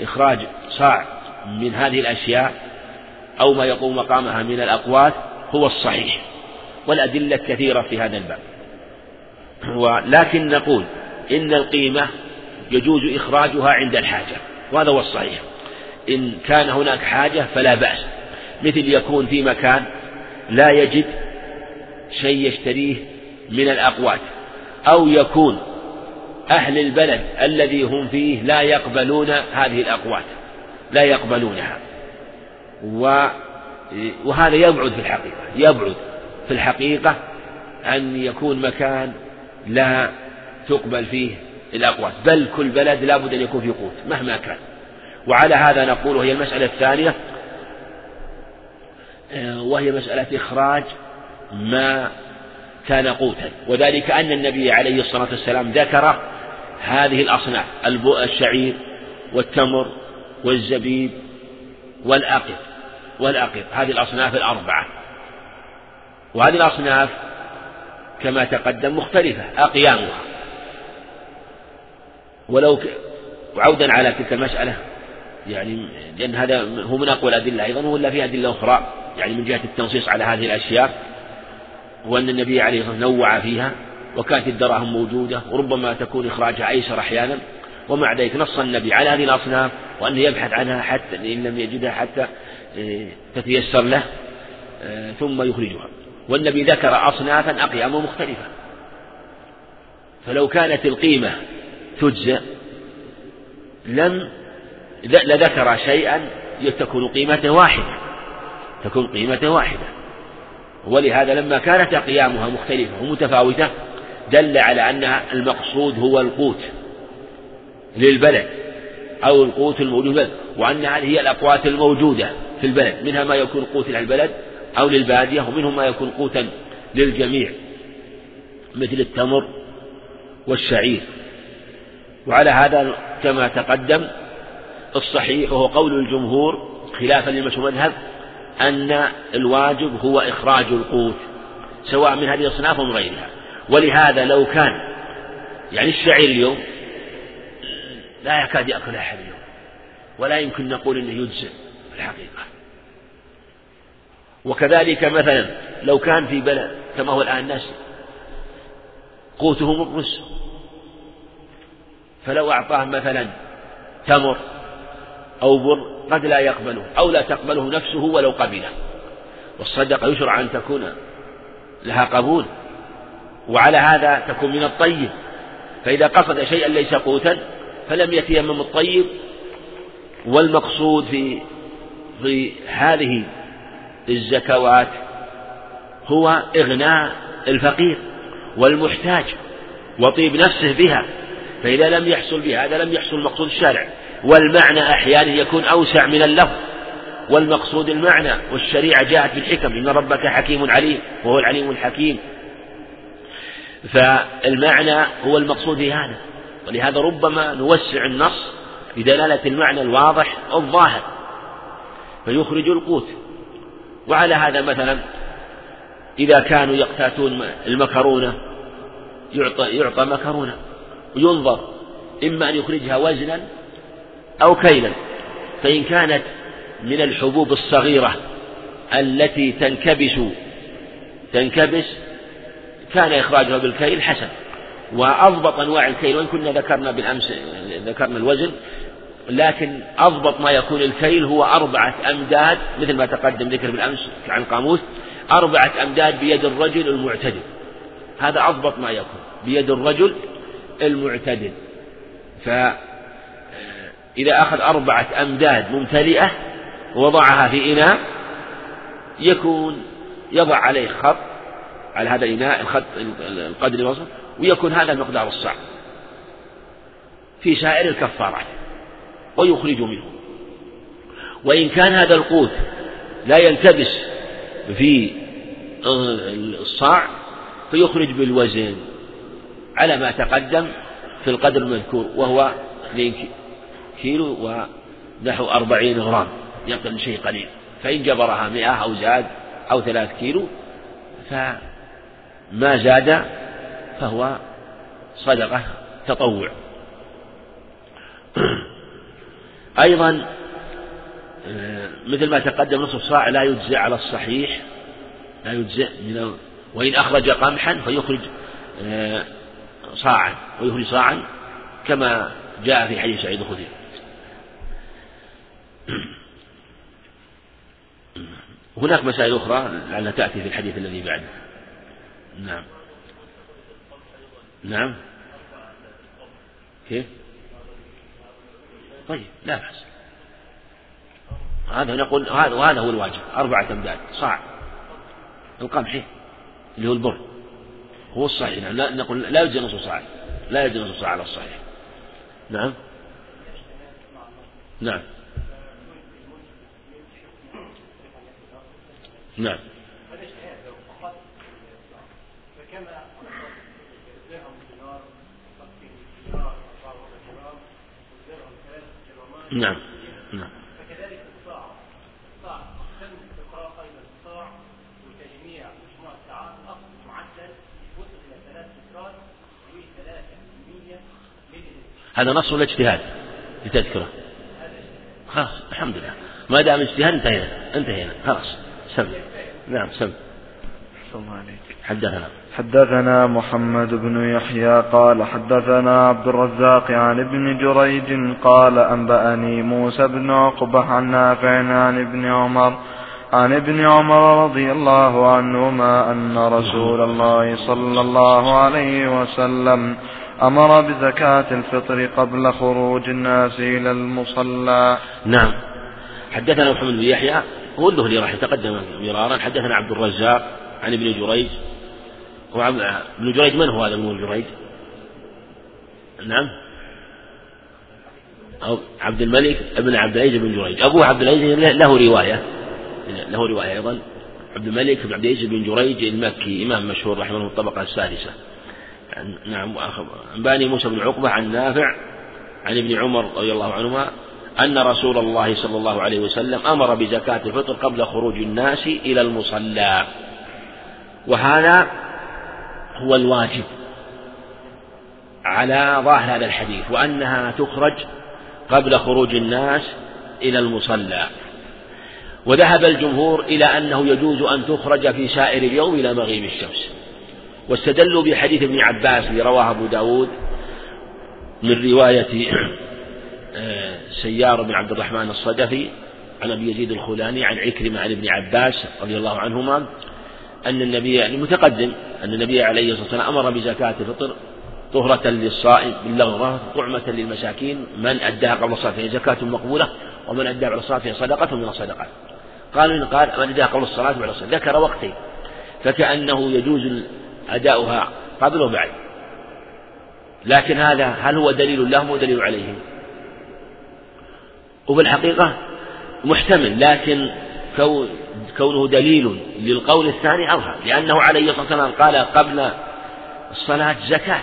إخراج صاع من هذه الأشياء أو ما يقوم مقامها من الأقوات هو الصحيح. والأدلة كثيرة في هذا الباب. ولكن نقول إن القيمة يجوز إخراجها عند الحاجة وهذا هو الصحيح. إن كان هناك حاجة فلا بأس. مثل يكون في مكان لا يجد شيء يشتريه من الأقوات أو يكون أهل البلد الذي هم فيه لا يقبلون هذه الأقوات لا يقبلونها. وهذا يبعد في الحقيقة يبعد في الحقيقة أن يكون مكان لا تقبل فيه الأقوات بل كل بلد لا بد أن يكون فيه قوت مهما كان. وعلى هذا نقول وهي المسألة الثانية وهي مسألة إخراج ما كان قوتا. وذلك أن النبي عليه الصلاة والسلام ذكر هذه الأصناف الشعير والتمر والزبيب والأقط والأقط هذه الأصناف الأربعة. وهذه الأصناف كما تقدم مختلفة أقيامها. ولو ك... وعودا على تلك المسألة يعني لأن هذا هو من أقوى الأدلة أيضا ولا في أدلة أخرى. يعني من جهة التنصيص على هذه الأشياء وأن النبي عليه الصلاة والسلام نوع فيها وكانت الدراهم موجودة وربما تكون إخراجها أيسر أحيانا ومع ذلك نص النبي على هذه الأصناف وأنه يبحث عنها حتى إن لم يجدها حتى آه، تتيسر له آه، ثم يخرجها. والنبي ذكر أصنافا أقيام مختلفة. فلو كانت القيمة تجزئ لم لذكر شيئا تكون قيمته واحدة. تكون قيمته واحدة. ولهذا لما كانت أقيامها مختلفة ومتفاوتة دل على أن المقصود هو القوت للبلد أو القوت الموجود وأن هذه هي الأقوات الموجودة في البلد منها ما يكون قوت للبلد أو للبادية ومنهم ما يكون قوتا للجميع مثل التمر والشعير. وعلى هذا كما تقدم الصحيح وهو قول الجمهور خلافا للمشهور مذهب أن الواجب هو إخراج القوت سواء من هذه الأصناف أو من غيرها. ولهذا لو كان يعني الشعير اليوم لا يكاد يأكل أحد اليوم ولا يمكن نقول أنه يجزئ في الحقيقة. وكذلك مثلا لو كان في بلد كما هو الآن الناس قوتهم الرز فلو أعطاه مثلا تمر أو بر قد لا يقبله أو لا تقبله نفسه ولو قبله. والصدقة يشرع أن تكون لها قبول وعلى هذا تكون من الطيب. فإذا قصد شيئا ليس قوتا فلم يتيمم الطيب. والمقصود في في هذه الزكوات هو إغناء الفقير والمحتاج وطيب نفسه بها. فإذا لم يحصل بهذا لم يحصل مقصود الشارع. والمعنى أحيانا يكون أوسع من اللفظ والمقصود المعنى والشريعة جاءت بالحكم إن ربك حكيم عليم وهو العليم الحكيم. فالمعنى هو المقصود في هذا ولهذا ربما نوسع النص بدلالة المعنى الواضح الظاهر فيخرج القوت. وعلى هذا مثلا إذا كانوا يقتاتون المكرونة يعطى, يعطى مكرونة وينظر إما أن يخرجها وزنا أو كيلا فإن كانت من الحبوب الصغيرة التي تنكبس تنكبس كان إخراجها بالكيل حسن. وأضبط أنواع الكيل وإن كنا ذكرنا بالأمس ذكرنا الوزن لكن أضبط ما يكون الكيل هو أربعة أمداد مثل ما تقدم ذكر بالأمس عن القاموس أربعة أمداد بيد الرجل المعتدل. هذا أضبط ما يكون بيد الرجل المعتدل. فإذا أخذ أربعة أمداد ممتلئة ووضعها في إناء يكون يضع عليه خط على هذا الإناء الخط القدر الوسط ويكون هذا مقدار الصاع في سائر الكفارات ويخرج منه. وإن كان هذا القوت لا يلتبس في الصاع فيخرج بالوزن على ما تقدم في القدر المذكور وهو 2 كيلو ونحو أربعين غرام يقل شيء قليل. فإن جبرها مئة أو زاد أو ثلاث كيلو فما زاد فهو صدقة تطوع. أيضا مثل ما تقدم نصف صاع لا يجزئ على الصحيح لا يجزئ من وإن أخرج قمحا فيخرج صاعا ويخرج صاعا كما جاء في حديث سعيد الخدري. هناك مسائل أخرى لعلها تأتي في الحديث الذي بعده نعم. نعم. كيف؟ طيب لا بأس. هذا نقول هذا وهذا هو الواجب. أربعة أمداد. صاع. القمح اللي هو البر. هو الصحيح. لا نقول لا يجوز نصف صاع. لا يجوز نصف صاع على الصحيح. نعم. نعم. نعم. نعم. نعم. فكذلك الصاع الصاع الصاع وتجميع معدل إلى هذا نص ولا اجتهاد لتذكرة؟ خلاص الحمد لله. ما دام اجتهاد انتهينا. انتهينا. خلاص. سم. نعم سم. الله عليك حدثنا. حدثنا محمد بن يحيى قال حدثنا عبد الرزاق عن ابن جريج قال أنبأني موسى بن عقبة عن نافع عن ابن عمر عن ابن عمر رضي الله عنهما أن رسول الله صلى الله عليه وسلم أمر بزكاة الفطر قبل خروج الناس إلى المصلى. نعم. حدثنا محمد بن يحيى هو الذهلي راح يتقدم مرارا. حدثنا عبد الرزاق عن ابن جريج. ابن جريج من هو هذا ابن جريج؟ نعم. أو عبد الملك ابن عبد العزيز بن جريج. أبوه عبد العزيز له رواية. له رواية أيضا. عبد الملك بن عبد العزيز بن جريج المكي إمام مشهور رحمه الله الطبقة السادسة. نعم أنبأني موسى بن عقبة عن نافع عن ابن عمر رضي الله عنهما أن رسول الله صلى الله عليه وسلم أمر بزكاة الفطر قبل خروج الناس إلى المصلى. وهذا هو الواجب على ظاهر هذا الحديث وأنها تخرج قبل خروج الناس إلى المصلى. وذهب الجمهور إلى أنه يجوز أن تخرج في سائر اليوم إلى مغيب الشمس. واستدلوا بحديث ابن عباس رواه أبو داود من رواية سيار بن عبد الرحمن الصدفي عن أبي يزيد الخولاني عن عكرمة عن ابن عباس رضي الله عنهما أن النبي يعني متقدم أن النبي عليه الصلاة والسلام أمر بزكاة الفطر طهرة للصائم باللغة طعمة للمساكين من أداها قبل الصلاة فهي زكاة مقبولة ومن أداها بعد الصلاة فهي صدقة من الصدقات. قالوا إن قال من أداها قبل الصلاة بعد الصلاة ذكر وقتين. فكأنه يجوز أداؤها قبل وبعد. لكن هذا هل هو دليل لهم ودليل عليهم؟ وبالحقيقة محتمل لكن كونه دليل للقول الثاني أظهر لأنه عليه الصلاة والسلام قال قبل الصلاة زكاة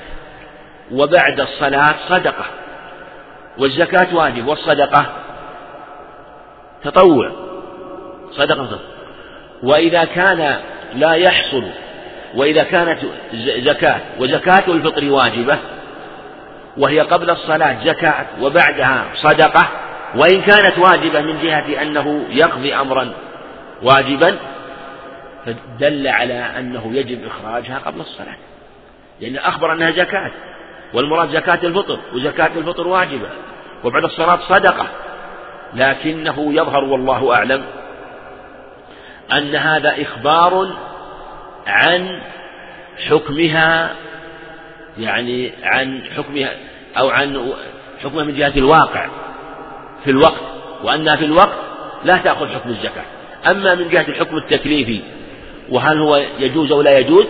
وبعد الصلاة صدقة والزكاة واجب والصدقة تطوع صدقة وإذا كان لا يحصل وإذا كانت زكاة وزكاة الفطر واجبة وهي قبل الصلاة زكاة وبعدها صدقة وإن كانت واجبة من جهة أنه يقضي أمرا واجبا فدل على أنه يجب إخراجها قبل الصلاة. لأن أخبر أنها زكاة والمراد زكاة الفطر وزكاة الفطر واجبة وبعد الصلاة صدقة. لكنه يظهر والله أعلم أن هذا إخبار عن حكمها يعني عن حكمها أو عن حكمها من جهة الواقع. في الوقت وأنها في الوقت لا تأخذ حكم الزكاة. أما من جهة الحكم التكليفي وهل هو يجوز أو لا يجوز؟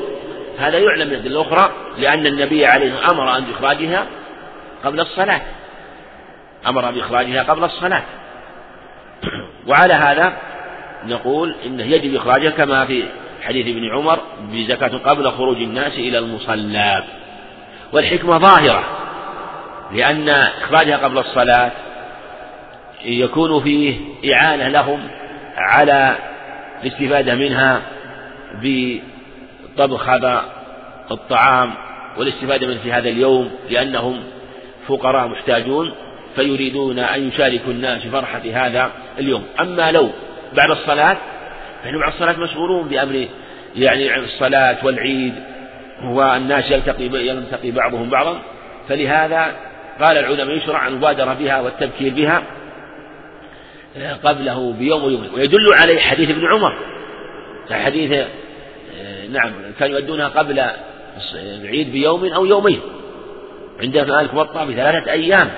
هذا يعلم من الأدلة الأخرى لأن النبي عليه أمر أن بإخراجها قبل الصلاة. أمر بإخراجها قبل الصلاة. وعلى هذا نقول إنه يجب إخراجها كما في حديث ابن عمر بزكاة قبل خروج الناس إلى المصلى. والحكمة ظاهرة لأن إخراجها قبل الصلاة يكون فيه إعانة لهم على الاستفادة منها بطبخ هذا الطعام والاستفادة منه في هذا اليوم لأنهم فقراء محتاجون فيريدون أن يشاركوا الناس في فرحة هذا اليوم. أما لو بعد الصلاة فإنهم بعد الصلاة مشغولون بأمر يعني الصلاة والعيد والناس يلتقي يلتقي بعضهم بعضا. فلهذا قال العلماء يشرع المبادرة بها والتبكير بها قبله بيوم ويوم. ويدل عليه حديث ابن عمر. حديث آه، نعم كانوا يؤدونها قبل العيد بيوم أو يومين. عند مالك موطأ بثلاثة أيام.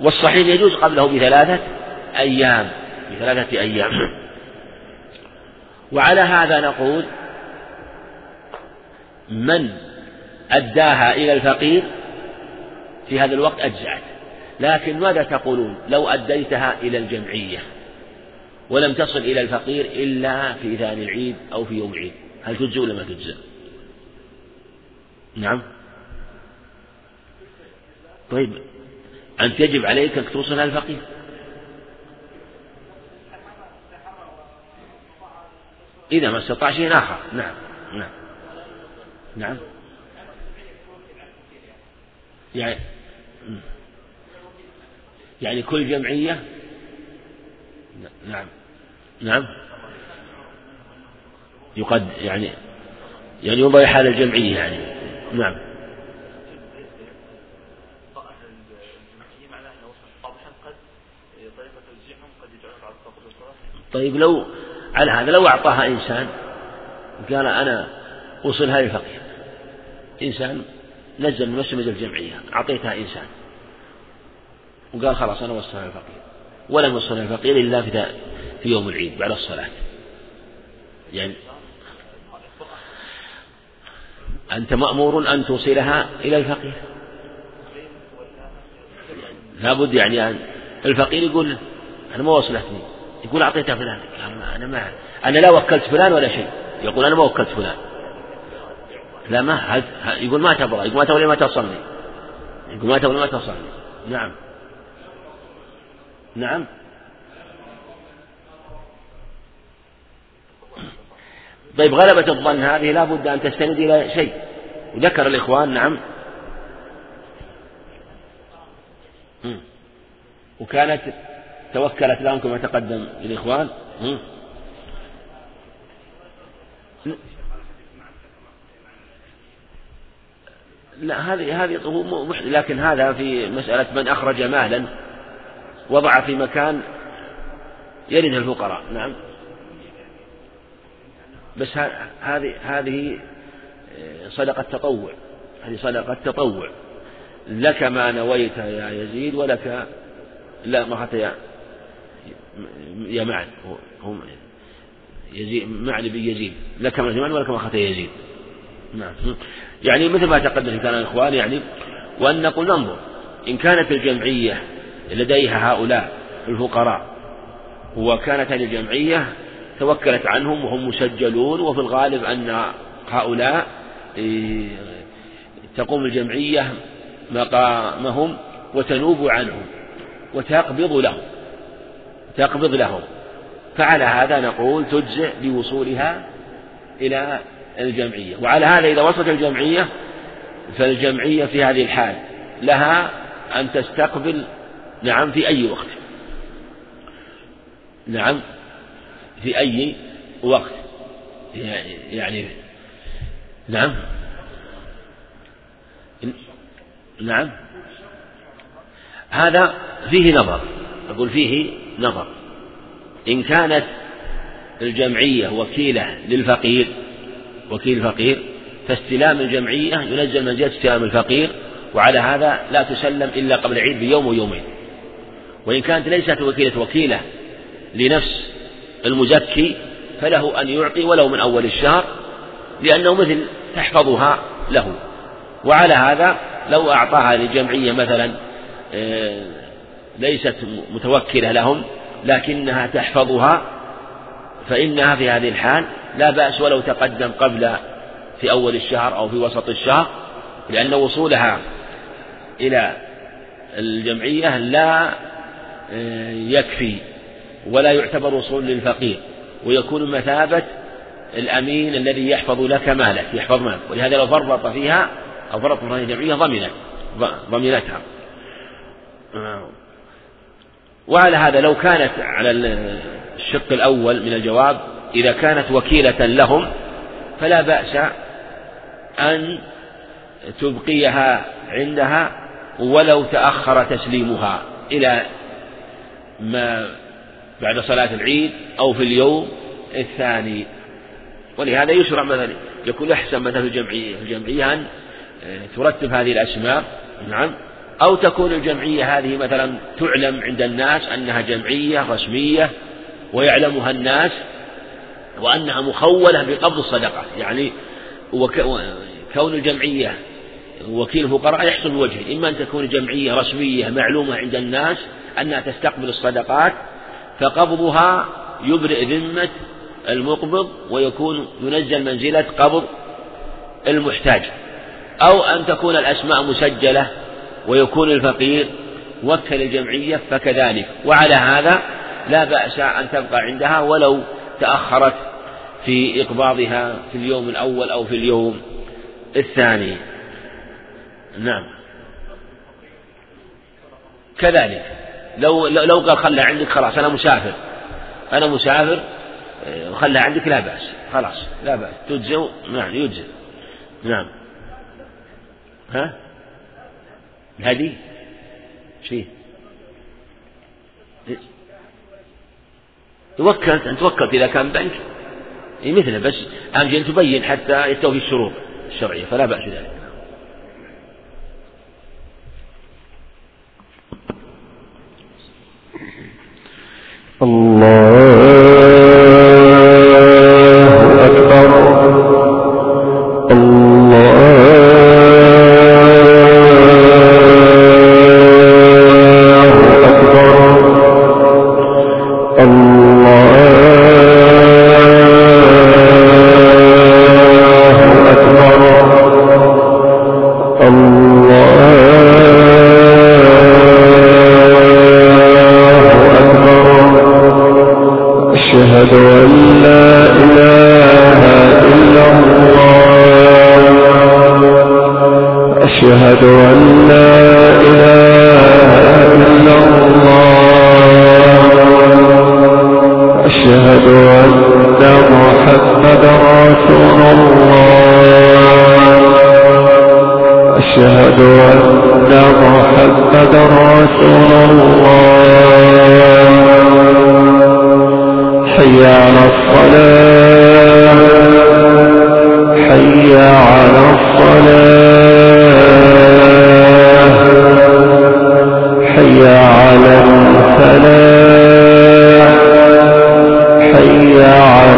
والصحيح يجوز قبله بثلاثة أيام. بثلاثة أيام. وعلى هذا نقول من أداها إلى الفقير في هذا الوقت أجزأت. لكن ماذا تقولون؟ لو أديتها إلى الجمعية ولم تصل إلى الفقير إلا في ثاني العيد أو في يوم العيد. هل تجزي ولا ما تجزى نعم. طيب أنت يجب عليك أن توصلها للفقير إذا ما استطاع شيء آخر. نعم نعم. نعم. يعني يعني كل جمعية؟ نعم. نعم. يقد يعني يعني ينظر حال الجمعية يعني. نعم. طيب لو على هذا لو أعطاها إنسان قال أنا أوصلها للفقير إنسان نزل من مسجد الجمعية أعطيتها إنسان. وقال خلاص أنا وصلها للفقير ولم يوصلها للفقير إلا في في يوم العيد بعد الصلاة. يعني أنت مأمور أن توصلها إلى الفقير. لابد يعني أن الفقير يقول أنا ما وصلتني. يقول أعطيتها فلان. أنا ما أنا لا وكلت فلان ولا شيء. يقول أنا ما وكلت فلان. لا ما يقول ما تبغى. يقول ما تبغى ما تصلي؟ يقول ما تبغى ما تصلي؟ نعم. نعم. طيب غلبة الظن هذه لا بد أن تستند إلى شيء. وذكر الإخوان نعم. وكانت توكلت لهم كما تقدم للإخوان لا هذه هذه لكن هذا في مسألة من أخرج مالا. وضع في مكان يرد الفقراء. نعم. بس هذه هذه آه، صدقة تطوع. هذه صدقة تطوع. لك ما نويت يا يزيد ولك لا ما حتى يا يا معن. هم يزيد معن بن يزيد. لك ما معن ولك ما حتى يزيد. نعم. يعني مثل ما تقدم في كلام الإخوان يعني وأن نقول ننظر إن كانت الجمعية لديها هؤلاء الفقراء. وكانت هذه الجمعية توكلت عنهم وهم مسجلون وفي الغالب أن هؤلاء إيه، تقوم الجمعية مقامهم وتنوب عنهم وتقبض لهم تقبض لهم. فعلى هذا نقول تجزئ بوصولها إلى الجمعية. وعلى هذا إذا وصلت الجمعية فالجمعية في هذه الحال لها أن تستقبل نعم في أي وقت. نعم في أي وقت. يعني نعم. نعم. هذا فيه نظر. أقول فيه نظر. إن كانت الجمعية وكيلة للفقير وكيل الفقير فاستلام الجمعية ينزل منزلة استلام الفقير وعلى هذا لا تسلم إلا قبل العيد بيوم ويومين. وإن كانت ليست وكيلة وكيلة لنفس المزكي فله أن يعطي ولو من أول الشهر لأنه مثل تحفظها له. وعلى هذا لو أعطاها لجمعية مثلا آه، ليست متوكلة لهم لكنها تحفظها فإنها في هذه الحال لا بأس ولو تقدم قبل في أول الشهر أو في وسط الشهر لأن وصولها إلى الجمعية لا يكفي ولا يعتبر وصول للفقير ويكون مثابة الأمين الذي يحفظ لك مالك يحفظ مالك. ولهذا لو فرط فيها أو فرط في الجمعية ضمنت ضمنتها. وعلى هذا لو كانت على الشق الأول من الجواب إذا كانت وكيلة لهم فلا بأس أن تبقيها عندها ولو تأخر تسليمها إلى ما بعد صلاة العيد أو في اليوم الثاني. ولهذا يشرع مثلا يكون أحسن مثلا في الجمعية الجمعية أن ترتب هذه الأسماء نعم. أو تكون الجمعية هذه مثلا تعلم عند الناس أنها جمعية رسمية ويعلمها الناس وأنها مخولة بقبض الصدقة. يعني كون الجمعية وكيل الفقراء يحصل بوجه إما أن تكون جمعية رسمية معلومة عند الناس أنها تستقبل الصدقات فقبضها يبرئ ذمة المقبض ويكون ينزل منزلة قبض المحتاج. أو أن تكون الأسماء مسجلة ويكون الفقير وكل الجمعية فكذلك. وعلى هذا لا بأس أن تبقى عندها ولو تأخرت في إقباضها في اليوم الأول أو في اليوم الثاني. نعم. كذلك. لو لو قال خلها عندك خلاص أنا مسافر. أنا مسافر خلها عندك لا بأس. خلاص لا بأس. تجزئ؟ نعم يجزئ. نعم. ها؟ الهدي؟ شيء. توكلت أن توكلت إذا كان بنك؟ إيه مثله بس. أهم تبين حتى يستوفي الشروط الشرعية فلا بأس ذلك اللہ أشهد أن محمدا رسول الله حي على الصلاة حي على الصلاة حي على الفلاح حي على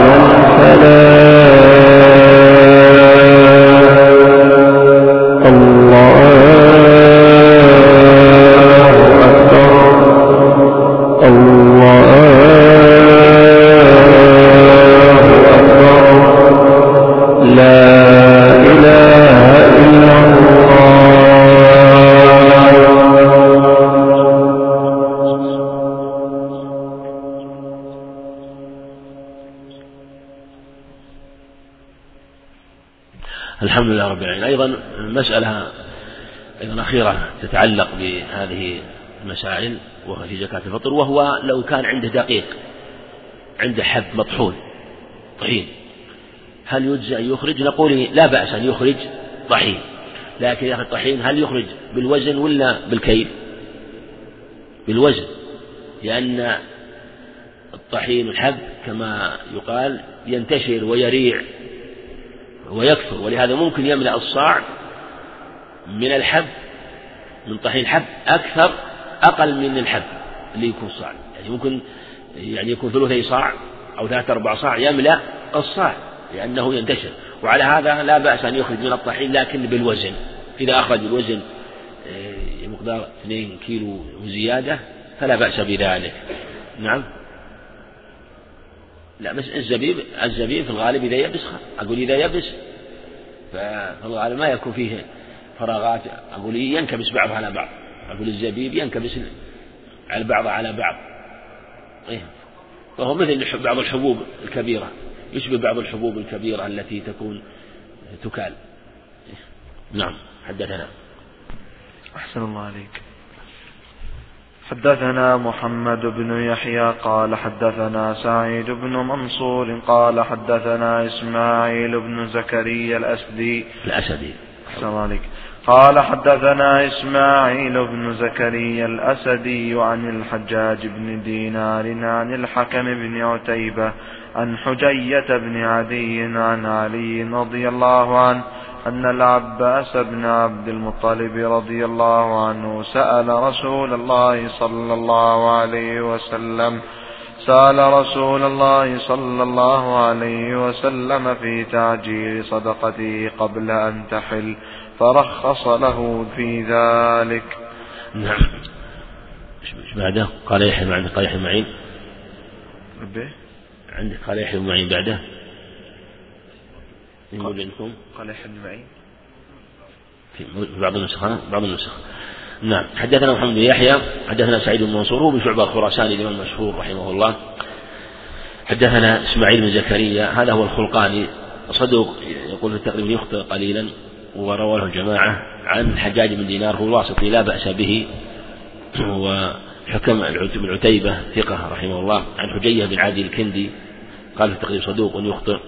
المسائل وهو في زكاة الفطر وهو لو كان عنده دقيق عنده حب مطحون طحين هل يجزي أن يخرج؟ نقول لا بأس أن يخرج طحين لكن يا أخي الطحين هل يخرج بالوزن ولا بالكيل؟ بالوزن لأن الطحين الحب كما يقال ينتشر ويريع ويكثر ولهذا ممكن يملأ الصاع من الحب من طحين الحب أكثر أقل من الحب اللي يكون صاع. يعني ممكن يعني يكون ثلثي صاع أو ثلاثة أربع صاع يملأ الصاع لأنه ينتشر. وعلى هذا لا بأس أن يخرج من الطحين لكن بالوزن. إذا أخرج الوزن مقدار 2 كيلو وزيادة فلا بأس بذلك. نعم. لا بس الزبيب الزبيب في الغالب إذا يبس أقول إذا يبس ففي الغالب ما يكون فيه فراغات أقول ينكبس بعضها على بعض. أقول الزبيب ينكبس على بعض على بعض. إيه. وهو مثل بعض الحبوب الكبيرة. يشبه بعض الحبوب الكبيرة التي تكون تكال. نعم. حدثنا. أحسن الله عليك. حدثنا محمد بن يحيى قال حدثنا سعيد بن منصور قال حدثنا إسماعيل بن زكريا الأسدي. الأسدي. أحسن الله عليك. قال حدثنا إسماعيل بن زكريا الأسدي عن الحجاج بن دينار عن الحكم بن عتيبة عن حجية بن عدي عن علي رضي الله عنه أن العباس بن عبد المطلب رضي الله عنه سأل رسول الله صلى الله عليه وسلم سأل رسول الله صلى الله عليه وسلم في تعجيل صدقته قبل أن تحل فرخص له في ذلك. نعم. إيش بعده؟ قال يحيى عندك قال يحيى معين عندك قال يحيى معين بعده. يقول عندكم. قال يحيى بن معين في بعض النسخ بعض النسخ. نعم. حدثنا محمد بن يحيى حدثنا سعيد بن منصور هو بشعبة الخراساني الإمام المشهور رحمه الله. حدثنا إسماعيل بن زكريا هذا هو الخلقاني. صدوق يقول في التقريب يخطئ قليلا. ورواه الجماعة عن حجاج بن دينار هو الواسطي لا بأس به وحكم بن عتيبة ثقة رحمه الله عن حجية بن عادي الكندي قال في التقريب صدوق يخطئ.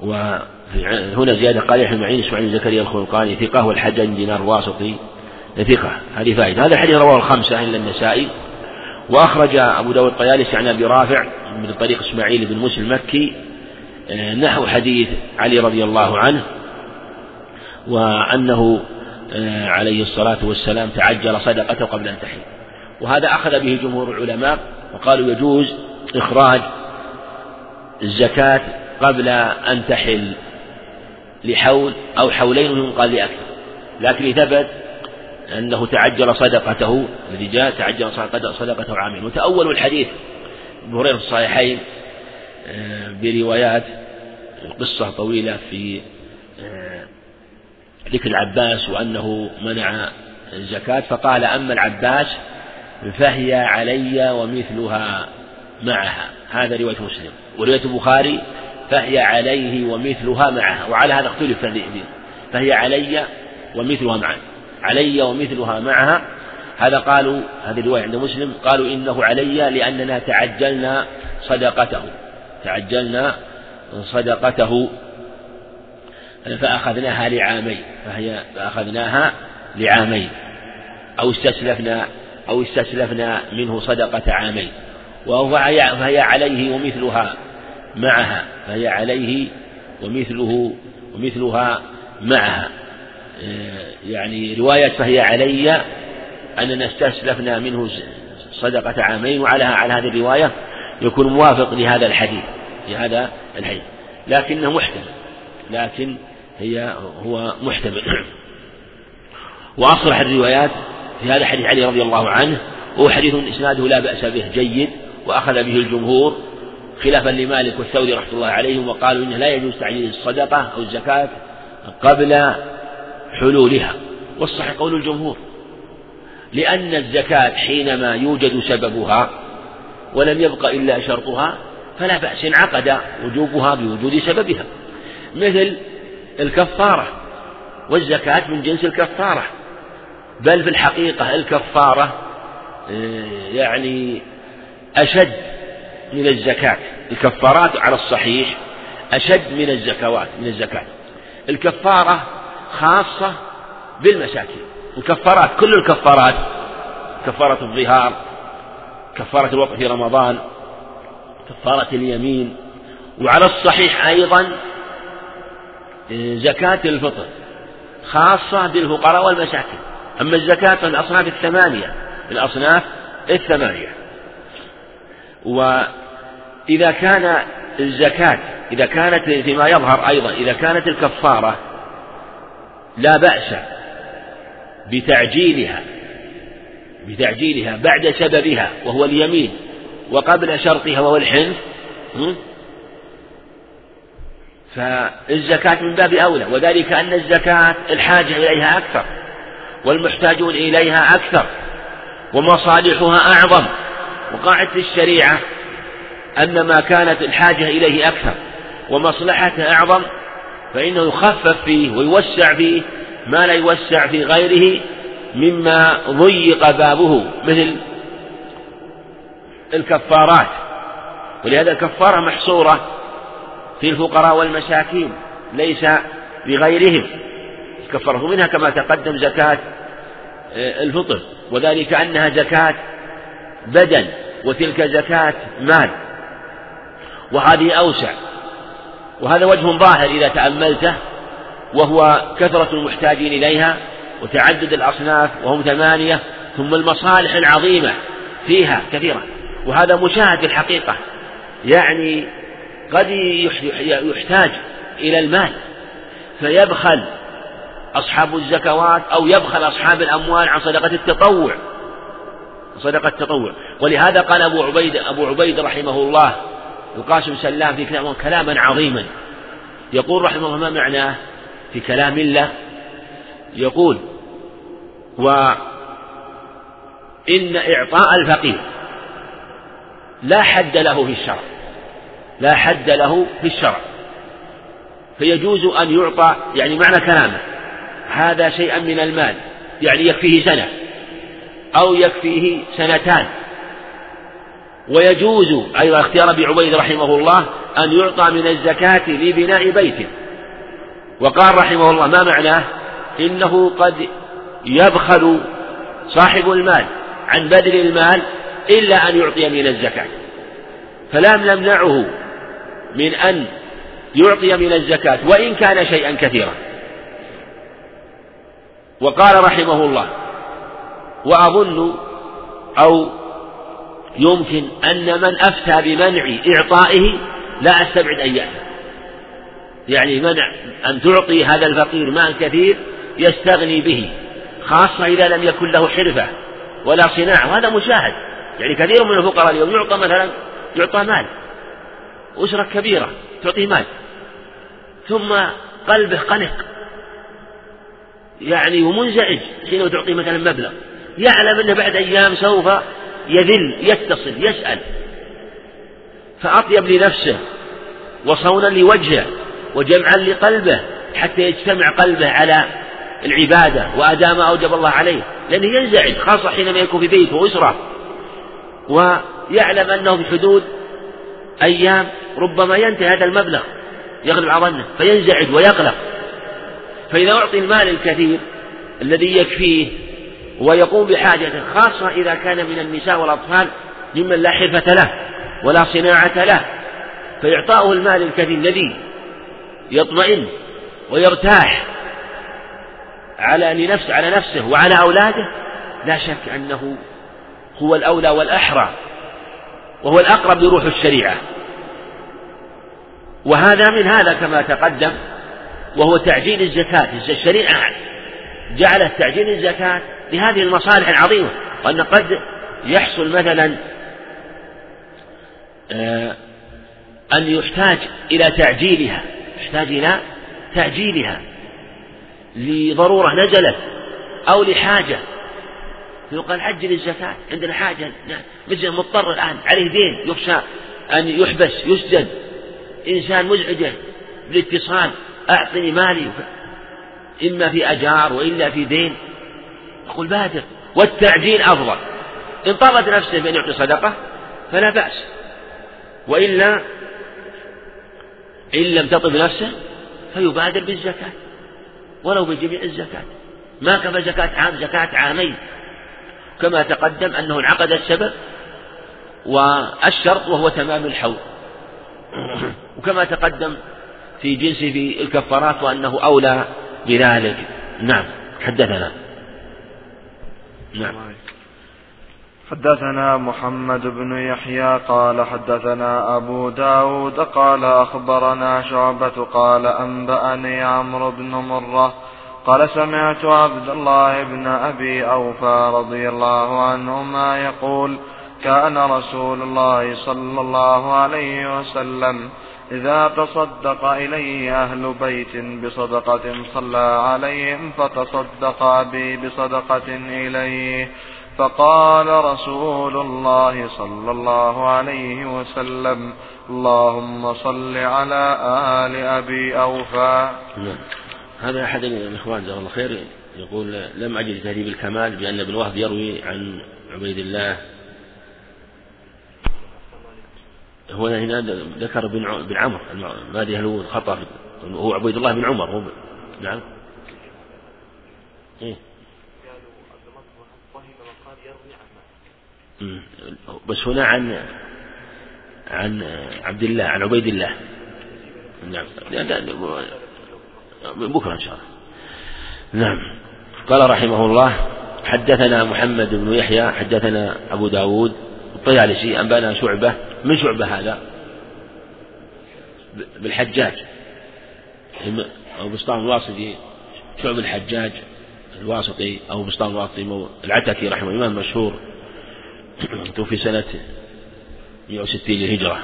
وهنا زيادة قال يحيى معين إسماعيل بن زكريا الخلقاني ثقة والحجاج بن دينار واسطي ثقة هذه فائدة. هذا الحديث رواه الخمسة إلا النسائي. وأخرج أبو داود الطيالسي عن أبي رافع من طريق إسماعيل بن موسى المكي نحو حديث علي رضي الله عنه. وأنه عليه الصلاة والسلام تعجل صدقته قبل أن تحل وهذا أخذ به جمهور العلماء وقالوا يجوز إخراج الزكاة قبل أن تحل لحول أو حولين ومن قال لأكثر لكن ثبت أنه تعجل صدقته الذي جاء تعجل صدقته عامين. وتأولوا الحديث في الصحيحين بروايات قصة طويلة في ذكر العباس وأنه منع الزكاة فقال أما العباس فهي علي ومثلها معها. هذا رواية مسلم. ورواية البخاري فهي عليه ومثلها معها. وعلى هذا اختلف فهي علي ومثلها معا علي ومثلها معها. هذا قالوا هذه الرواية عند مسلم. قالوا إنه علي لأننا تعجلنا صدقته. تعجلنا صدقته. فأخذناها لعامين فهي فأخذناها لعامين. أو استسلفنا أو استسلفنا منه صدقة عامين. فهي عليه ومثلها معها فهي عليه ومثله ومثلها معها. يعني رواية فهي علي أننا استسلفنا منه صدقة عامين وعلى على هذه الرواية يكون موافق لهذا الحديث لهذا الحديث. لكنه محتمل لكن هي هو محتمل. وأصرح الروايات في هذا حديث علي رضي الله عنه وهو حديث إسناده لا بأس به جيد وأخذ به الجمهور خلافا لمالك والثوري رحمة الله عليهم وقالوا إنه لا يجوز تعجيل الصدقة أو الزكاة قبل حلولها. والصحيح قول الجمهور لأن الزكاة حينما يوجد سببها ولم يبق إلا شرطها فلا بأس انعقد وجوبها بوجود سببها. مثل الكفارة. والزكاة من جنس الكفارة. بل في الحقيقة الكفارة آه، يعني أشد من الزكاة. الكفارات على الصحيح أشد من الزكوات من الزكاة. الكفارة خاصة بالمساكين. الكفارات كل الكفارات كفارة الظهار كفارة الوقت في رمضان كفارة اليمين. وعلى الصحيح أيضا زكاة الفطر خاصة بالفقراء والمساكين أما الزكاة من الأصناف الثمانية الأصناف الثمانية. وإذا كان الزكاة إذا كانت فيما يظهر أيضا إذا كانت الكفارة لا بأس بتعجيلها بتعجيلها بعد سببها وهو اليمين وقبل شرطها وهو الحنث فالزكاة من باب أولى وذلك أن الزكاة الحاجة إليها أكثر والمحتاجون إليها أكثر ومصالحها أعظم. وقاعدة الشريعة أن ما كانت الحاجة إليه أكثر ومصلحته أعظم فإنه يخفف فيه ويوسع فيه ما لا يوسع في غيره مما ضيق بابه مثل الكفارات. ولهذا الكفارة محصورة في الفقراء والمساكين ليس بغيرهم. الكفارة منها كما تقدم زكاة آه، الفطر. وذلك أنها زكاة بدن وتلك زكاة مال. وهذه أوسع. وهذا وجه ظاهر إذا تأملته وهو كثرة المحتاجين إليها وتعدد الأصناف وهم ثمانية ثم المصالح العظيمة فيها كثيرة. وهذا مشاهد الحقيقة. يعني قد يحتاج إلى المال فيبخل أصحاب الزكوات أو يبخل أصحاب الأموال عن صدقة التطوع صدقة التطوع. ولهذا قال أبو عبيد أبو عبيد رحمه الله القاسم سلام في كلاما عظيما. يقول رحمه الله ما معناه في كلام الله؟ يقول وإن إعطاء الفقير لا حد له في الشرع. لا حد له في الشرع. فيجوز أن يعطى يعني معنى كلامه هذا شيئا من المال يعني يكفيه سنة أو يكفيه سنتان. ويجوز أيضا اختيار أبي عبيد رحمه الله أن يعطى من الزكاة لبناء بيت. وقال رحمه الله ما معناه إنه قد يبخل صاحب المال عن بذل المال إلا أن يعطي من الزكاة. فلم نمنعه من أن يعطي من الزكاة وإن كان شيئا كثيرا. وقال رحمه الله وأظن أو يمكن أن من أفتى بمنع إعطائه لا أستبعد أن يأتي. يعني منع أن تعطي هذا الفقير مال كثير يستغني به خاصة إذا لم يكن له حرفة ولا صناعة وهذا مشاهد. يعني كثير من الفقراء اليوم يعطى مثلا يعطى مال. أسرة كبيرة تعطيه مال. ثم قلبه قلق يعني ومنزعج حين تعطيه مثلا مبلغ. يعلم أنه بعد أيام سوف يذل يتصل يسأل. فأطيب لنفسه وصونا لوجهه وجمعا لقلبه حتى يجتمع قلبه على العبادة وأداء ما أوجب الله عليه. لأنه ينزعج خاصة حينما يكون في بيت وأسرة. ويعلم أنه في حدود أيام ربما ينتهي هذا المبلغ يغلب على فينزعج ويقلق. فإذا أعطي المال الكثير الذي يكفيه ويقوم بحاجته خاصة إذا كان من النساء والأطفال ممن لا حرفة له ولا صناعة له فإعطاؤه المال الكثير الذي يطمئن ويرتاح على على نفسه وعلى أولاده لا شك أنه هو الأولى والأحرى وهو الأقرب لروح الشريعة. وهذا من هذا كما تقدم وهو تعجيل الزكاة. الشريعة جعلت تعجيل الزكاة لهذه المصالح العظيمة. وأن قد يحصل مثلا آه، أن يحتاج إلى تعجيلها. يحتاج إلى تعجيلها لضرورة نزلت أو لحاجة. فيقال عجل الزكاة عندنا حاجة. مثل مضطر الآن عليه دين يخشى أن يحبس يسجن. إنسان مزعجة بالاتصال أعطني مالي. إما في أجار وإلا في دين. يقول بادر والتعجيل أفضل. إن طلبت نفسه بأن يعطي صدقة فلا بأس. وإلا إن لم تطب نفسه فيبادر بالزكاة ولو بجميع الزكاة. ما كفى زكاة عام زكاة عامين. كما تقدم أنه انعقد السبب والشرط وهو تمام الحول. وكما تقدم في جنس في الكفارات وأنه أولى بذلك. نعم. حدثنا. نعم. حدثنا محمد بن يحيى قال حدثنا أبو داود قال أخبرنا شعبة قال أنبأني عمرو بن مرة قال سمعت عبد الله بن أبي أوفى رضي الله عنهما يقول كان رسول الله صلى الله عليه وسلم إذا تصدق إليه أهل بيت بصدقة صلى عليهم فتصدق أبي بصدقة إليه فقال رسول الله صلى الله عليه وسلم اللهم صل على آل أبي أوفى نعم. هذا أحد الإخوان جزاه الله خير يقول لم أجد تهذيب الكمال بأن ابن وهب يروي عن عبيد الله. هو هنا ذكر بن عمر ما ادري هل هو خطا هو عبيد الله بن عمر هو نعم. إيه؟ بس هنا عن عن عبد الله عن عبيد الله. نعم. بكرة إن شاء الله. نعم. قال رحمه الله حدثنا محمد بن يحيى حدثنا أبو داود الطيالسي أنبأنا شعبة. من شعبة هذا؟ بالحجاج. أو بسطام الواسطي شعب الحجاج الواسطي أو بسطام الواسطي العتكي رحمه الله إمام مشهور. توفي سنة 160 للهجرة.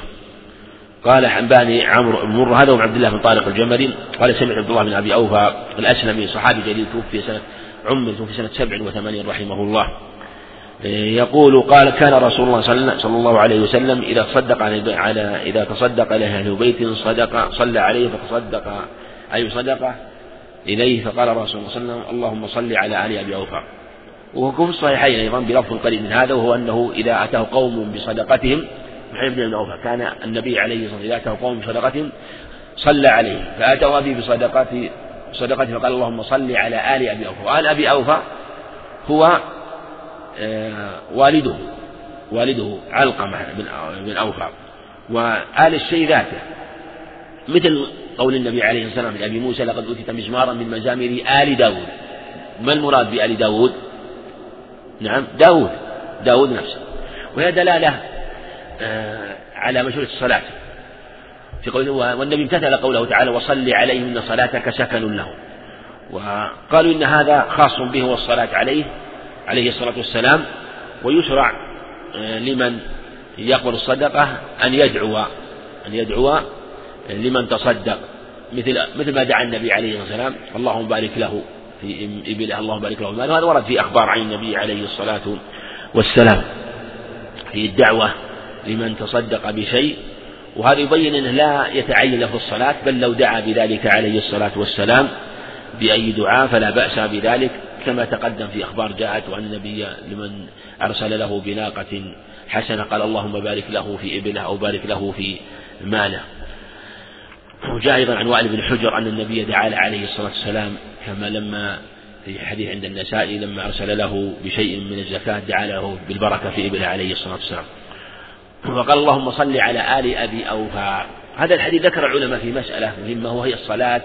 قال حنباني عمرو بن مرة هذا عبد الله بن طارق الجمري قال سمعت عبد الله بن أبي أوفى الأسلمي صحابي جليل توفي سنة عمر توفي سبع وثمانين رحمه الله. يقول قال كان رسول الله صلى الله عليه وسلم إذا تصدق على إذا تصدق له أهل بيت صدق صلى عليه فتصدق. أي صدقة إليه. فقال رسول الله صلى الله عليه وسلم اللهم صل على آل أبي أوفى. وهو في الصحيحين أيضا بلفظ قريب من هذا وهو أنه إذا أتاه قوم بصدقتهم محمد بن أوفى كان النبي عليه الصلاة والسلام إذا أتاه قوم بصدقة صلى عليه. فأتوا أبي بصدقة صدقته فقال اللهم صل على آل أبي أوفى. وآل أبي أوفى هو آه، والده. والده علقمة بن أوفى. وآل الشيء ذاته. مثل قول النبي عليه الصلاة والسلام لأبي موسى لقد أوتيت مزمارا من مزامير آل داود. ما المراد بآل داود؟ نعم داود. داود نفسه. وهي دلالة على مشروع الصلاة. في قوله والنبي امتثل قوله تعالى وصل عليهم إن صلاتك سكن لهم. وقالوا إن هذا خاص به والصلاة عليه عليه الصلاة والسلام. ويشرع آه، لمن يقبل الصدقة أن يدعو أن يدعو لمن تصدق. مثل مثل ما دعا النبي عليه الصلاة والسلام. اللهم بارك له في إبله اللهم بارك له ماله. هذا ورد في أخبار عن النبي عليه الصلاة والسلام. في الدعوة لمن تصدق بشيء وهذا يبين أنه لا يتعين له الصلاة بل لو دعا بذلك عليه الصلاة والسلام بأي دعاء فلا بأس بذلك كما تقدم في أخبار جاءت وأن النبي لمن أرسل له بناقة حسنة قال اللهم بارك له في إبله أو بارك له في ماله. وجاء أيضا عن وائل بن حجر أن النبي دعا عليه الصلاة والسلام كما لما في حديث عند النسائي لما أرسل له بشيء من الزكاة دعا له بالبركة في إبله عليه الصلاة والسلام. وقال اللهم صل على آل أبي أوفى. هذا الحديث ذكر العلماء في مسألة مهمة وهي الصلاة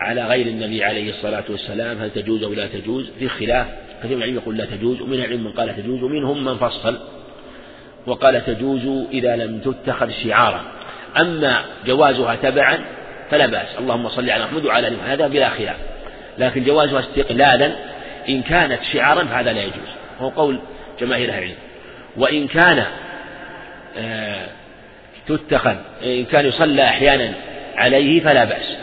على غير النبي عليه الصلاة والسلام. هل تجوز أو لا تجوز؟ في خلاف. كثير من العلم يقول لا تجوز ومن العلم من قال تجوز ومنهم من فصل وقال تجوز إذا لم تتخذ شعارا. أما جوازها تبعا فلا بأس. اللهم صل على محمد وعلى آل هذا بلا خلاف. لكن جوازها استقلالا إن كانت شعارا فهذا لا يجوز. وهو قول جماهير العلم. وإن كان تتخذ إن كان يصلى أحيانا عليه فلا بأس.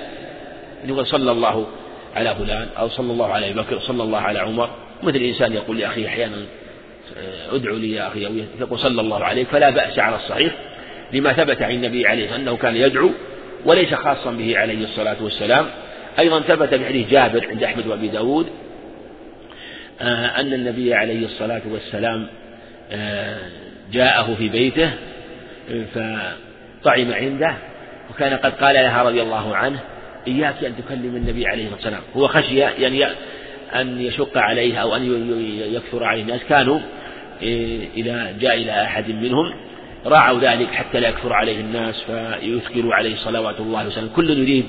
يقول صلى الله على فلان أو صلى الله على أبي بكر صلى الله على عمر. مثل الإنسان يقول لأخيه أحيانا آه، ادعو لي يا أخي أو يقول صلى الله عليك فلا بأس على الصحيح لما ثبت عن النبي عليه أنه كان يدعو وليس خاصا به عليه الصلاة والسلام. أيضا ثبت في حديث جابر عند أحمد وأبي داود آه، أن النبي عليه الصلاة والسلام آه، جاءه في بيته فطعم عنده وكان قد قال لها رضي الله عنه إياك أن تكلم النبي عليه الصلاة والسلام. هو خشي يعني أن يشق عليه أو أن يكثر عليه الناس. كانوا إيه، إذا جاء إلى أحد منهم راعوا ذلك حتى لا يكثر عليه الناس فيثكروا عليه صلوات الله وسلم. كل يريد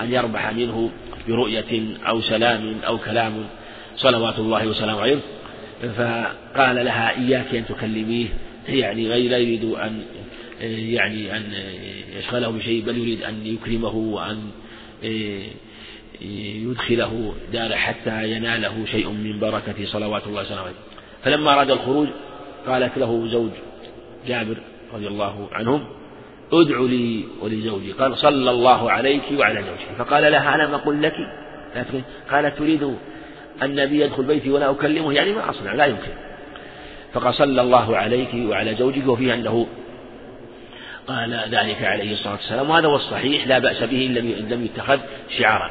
أن يربح منه برؤية أو سلام أو كلام صلوات الله وسلامه عليه. فقال لها إياك أن تكلميه يعني غير لا يريد أن يعني أن يشغله بشيء بل يريد أن يكرمه وأن يدخله دار حتى يناله شيء من بركة صلوات الله وسلامه فلما أراد الخروج قالت له زوج جابر رضي الله عنهم ادع لي ولزوجي. قال صلى الله عليك وعلى زوجك. فقال لها ألم أقل لك قالت تريد النبي يدخل بيتي ولا أكلمه؟ يعني ما أصنع لا يمكن. فقال صلى الله عليك وعلى زوجك وفيه أنه قال ذلك عليه الصلاة والسلام. وهذا هو الصحيح لا بأس به إن لم يتخذ شعارا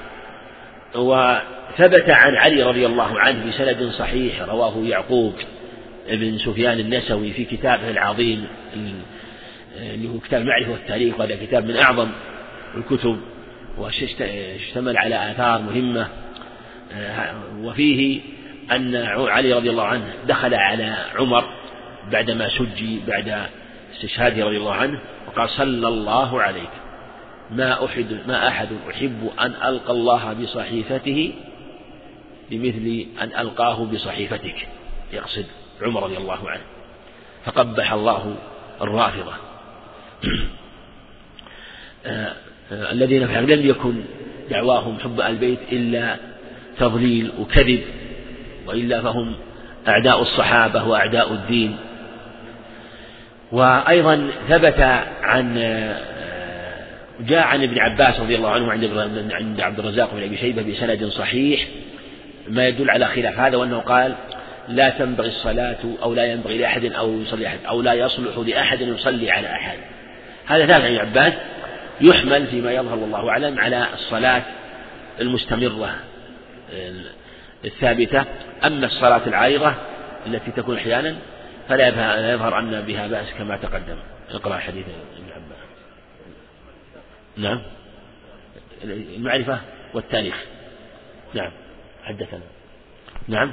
وثبت عن علي رضي الله عنه بسند صحيح رواه يعقوب بن سفيان النسوي في كتابه العظيم اللي هو كتاب المعرفة والتاريخ وهذا كتاب من أعظم الكتب واشتمل على آثار مهمة. وفيه أن علي رضي الله عنه دخل على عمر بعدما سجي بعد استشهاده رضي الله عنه وقال صلى الله عليك. ما أحد ما أحد أحب أن ألقى الله بصحيفته بمثل أن ألقاه بصحيفتك يقصد عمر رضي الله عنه. فقبح الله الرافضة. آه، آه، الذين لم يكن دعواهم حب البيت إلا تضليل وكذب. وإلا فهم أعداء الصحابة وأعداء الدين. وأيضا ثبت عن جاء عن ابن عباس رضي الله عنه عند عبد الرزاق بن أبي شيبة بسند صحيح ما يدل على خلاف هذا وأنه قال لا تنبغي الصلاة أو لا ينبغي لأحد أو يصلي أحد أو لا يصلح لأحد يصلي على أحد. هذا ثابت عن ابن عباس يحمل فيما يظهر والله أعلم على الصلاة المستمرة الثابتة أما الصلاة العارضة التي تكون أحيانا فلا يظهر أن بها بأس كما تقدم. اقرأ حديث ابن عباس. نعم. المعرفة والتاريخ. نعم. حدثنا. نعم.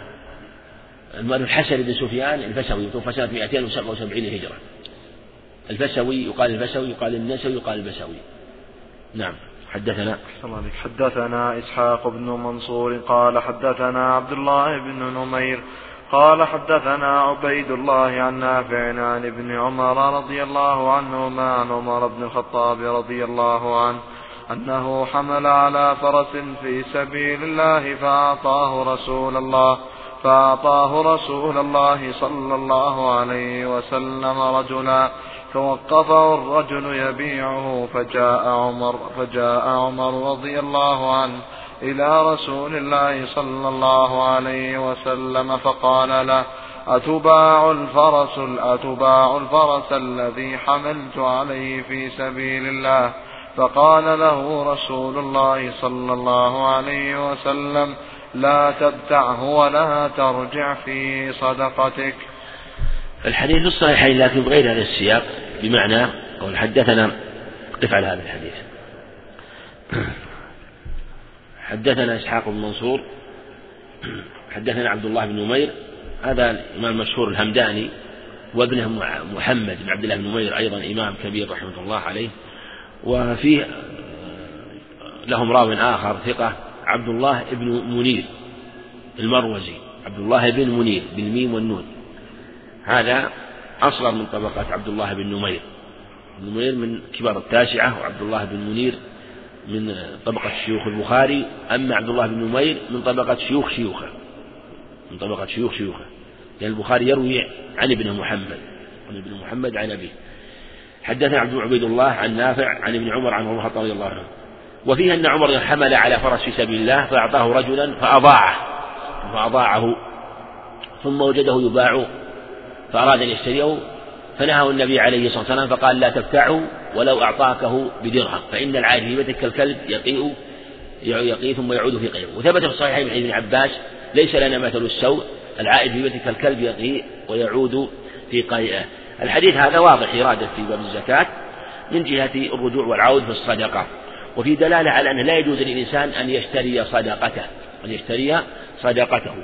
المؤلف الحسن بن سفيان الفسوي توفى سنة 277 هجرة الفسوي يقال الفسوي يقال النسوي يقال البسوي. نعم. حدثنا حدثنا إسحاق بن منصور قال حدثنا عبد الله بن نمير قال حدثنا عبيد الله عن نافع عن ابن عمر رضي الله عنهما عن عمر بن الخطاب رضي الله عنه أنه حمل على فرس في سبيل الله فأعطاه رسول الله فأعطاه رسول الله صلى الله عليه وسلم رجلا. فوقفه الرجل يبيعه فجاء عمر فجاء عمر رضي الله عنه إلى رسول الله صلى الله عليه وسلم فقال له أتباع الفرس أتباع الفرس الذي حملت عليه في سبيل الله؟ فقال له رسول الله صلى الله عليه وسلم لا تبتعه ولا ترجع في صدقتك. الحديث في الصحيحين لكن بغير هذا السياق بمعنى قول حدثنا افعل هذا الحديث. حدثنا إسحاق بن منصور حدثنا عبد الله بن نمير هذا الإمام المشهور الهمداني وابنه محمد بن عبد الله بن نمير أيضا إمام كبير رحمة الله عليه. وفيه لهم راو آخر ثقة عبد الله بن منير المروزي عبد الله بن منير بالميم والنون. هذا أصغر من طبقة عبد الله بن نمير. نمير من كبار التاسعة وعبد الله بن منير من طبقة شيوخ البخاري. أما عبد الله بن نمير من طبقة شيوخ شيوخه. من طبقة شيوخ شيوخه. لأن البخاري يروي عن ابن محمد عن ابن محمد عن أبيه. حدثنا عبد عبيد الله عن نافع عن ابن عمر عن عمر رضي الله عنه. وفيه أن عمر حمل على فرس في سبيل الله فأعطاه رجلا فأضاعه فأضاعه. ثم وجده يباع فأراد أن يشتريه فنهاه النبي عليه الصلاة والسلام فقال لا تبتعه ولو أعطاكه بدرهم فإن العائد في بيتك كالكلب يقيء يقيء ثم يعود في قيء وثبت في الصحيحين من ابن عباس ليس لنا مثل السوء العائد في بيتك كالكلب يقيء ويعود في قيئه. الحديث هذا واضح إرادة في باب الزكاة من جهة الرجوع والعود في الصدقة. وفي دلالة على أنه لا يجوز للإنسان أن يشتري صدقته أن يشتري صدقته.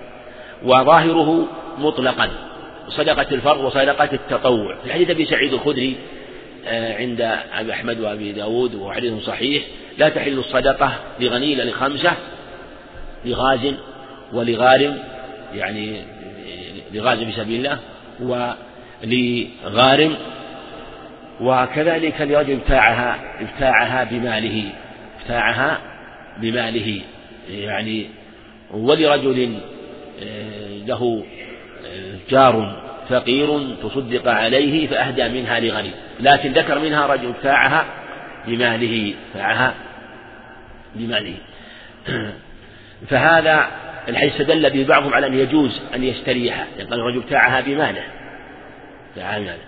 وظاهره مطلقا. صدقة الفرض وصدقة التطوع. في حديث أبي سعيد الخدري آه، عند أبي أحمد وأبي داود وهو حديث صحيح لا تحل الصدقة لغني إلا لخمسة لغاز ولغارم يعني لغاز في سبيل الله ولغارم وكذلك لرجل ابتاعها ابتاعها بماله ابتاعها بماله يعني ولرجل آه، له جار فقير تصدق عليه فأهدى منها لغني لكن ذكر منها رجل باعها بماله باعها بماله. فهذا الحديث استدل به بعضهم على أن يجوز أن يشتريها يعني الرجل ابتاعها بماله باعها بماله.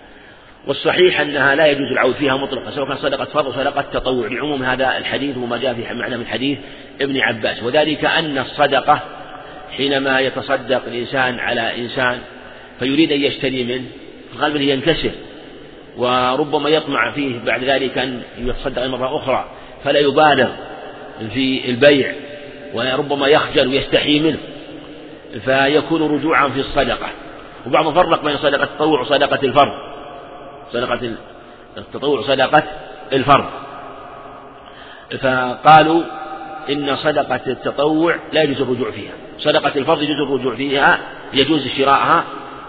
والصحيح أنها لا يجوز العود فيها مطلقا سواء كان صدقة فرض أو صدقة تطوع. لعموم هذا الحديث وما جاء في معنى من حديث ابن عباس. وذلك أن الصدقة حينما يتصدق الإنسان على إنسان فيريد أن يشتري منه غالبا ينكسر وربما يطمع فيه بعد ذلك أن يتصدق مرة أخرى فلا يبالغ في البيع وربما يخجل ويستحي منه فيكون رجوعا في الصدقة. وبعضهم فرق بين صدقة التطوع وصدقة الفرض. صدقة التطوع وصدقة الفرض. فقالوا إن صدقة التطوع لا يجوز الرجوع فيها. صدقة الفرض يجوز الرجوع فيها يجوز شراءها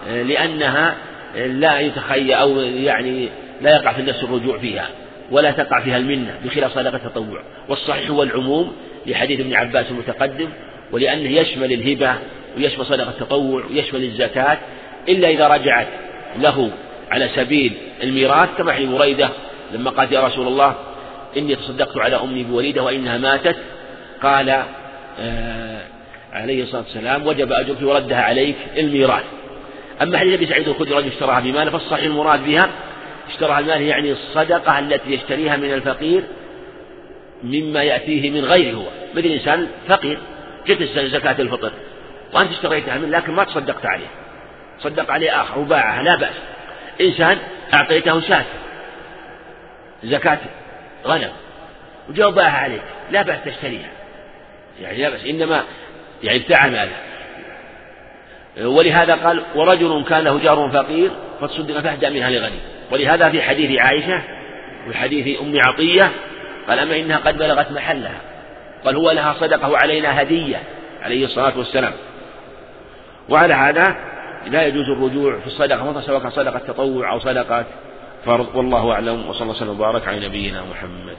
آه، لأنها لا يتخيل أو يعني لا يقع في النفس الرجوع فيها ولا تقع فيها المنة بخلاف صدقة التطوع. والصحيح هو العموم لحديث ابن عباس المتقدم ولأنه يشمل الهبة ويشمل صدقة التطوع ويشمل الزكاة إلا إذا رجعت له على سبيل الميراث كما حين بريدة لما قال يا رسول الله إني تصدقت على أمي بوليدة وإنها ماتت قال آه عليه الصلاة والسلام وجب أجرك وردها عليك الميراث. أما حديث أبي سعيد الخدري رجل اشتراها بماله فالصحيح المراد بها اشتراها بماله يعني الصدقة التي يشتريها من الفقير مما يأتيه من غيره هو. مثل إنسان فقير جت زكاة الفطر وأنت اشتريتها منه لكن ما تصدقت عليه. صدق عليه آخر وباعها لا بأس. إنسان أعطيته شاة زكاة غنم وجاء باعها عليك لا بأس تشتريها. يعني لا بأس إنما يعني ابتاع ماله ولهذا قال ورجل كان له جار فقير فتصدق فاهدى منها لغني. ولهذا في حديث عائشة وفي حديث أم عطية قال أما إنها قد بلغت محلها قال هو لها صدقة وعلينا هدية عليه الصلاة والسلام. وعلى هذا لا يجوز الرجوع في الصدقة سواء كان صدقة تطوع أو صدقة فرض والله أعلم وصلى الله وسلم وبارك على نبينا محمد.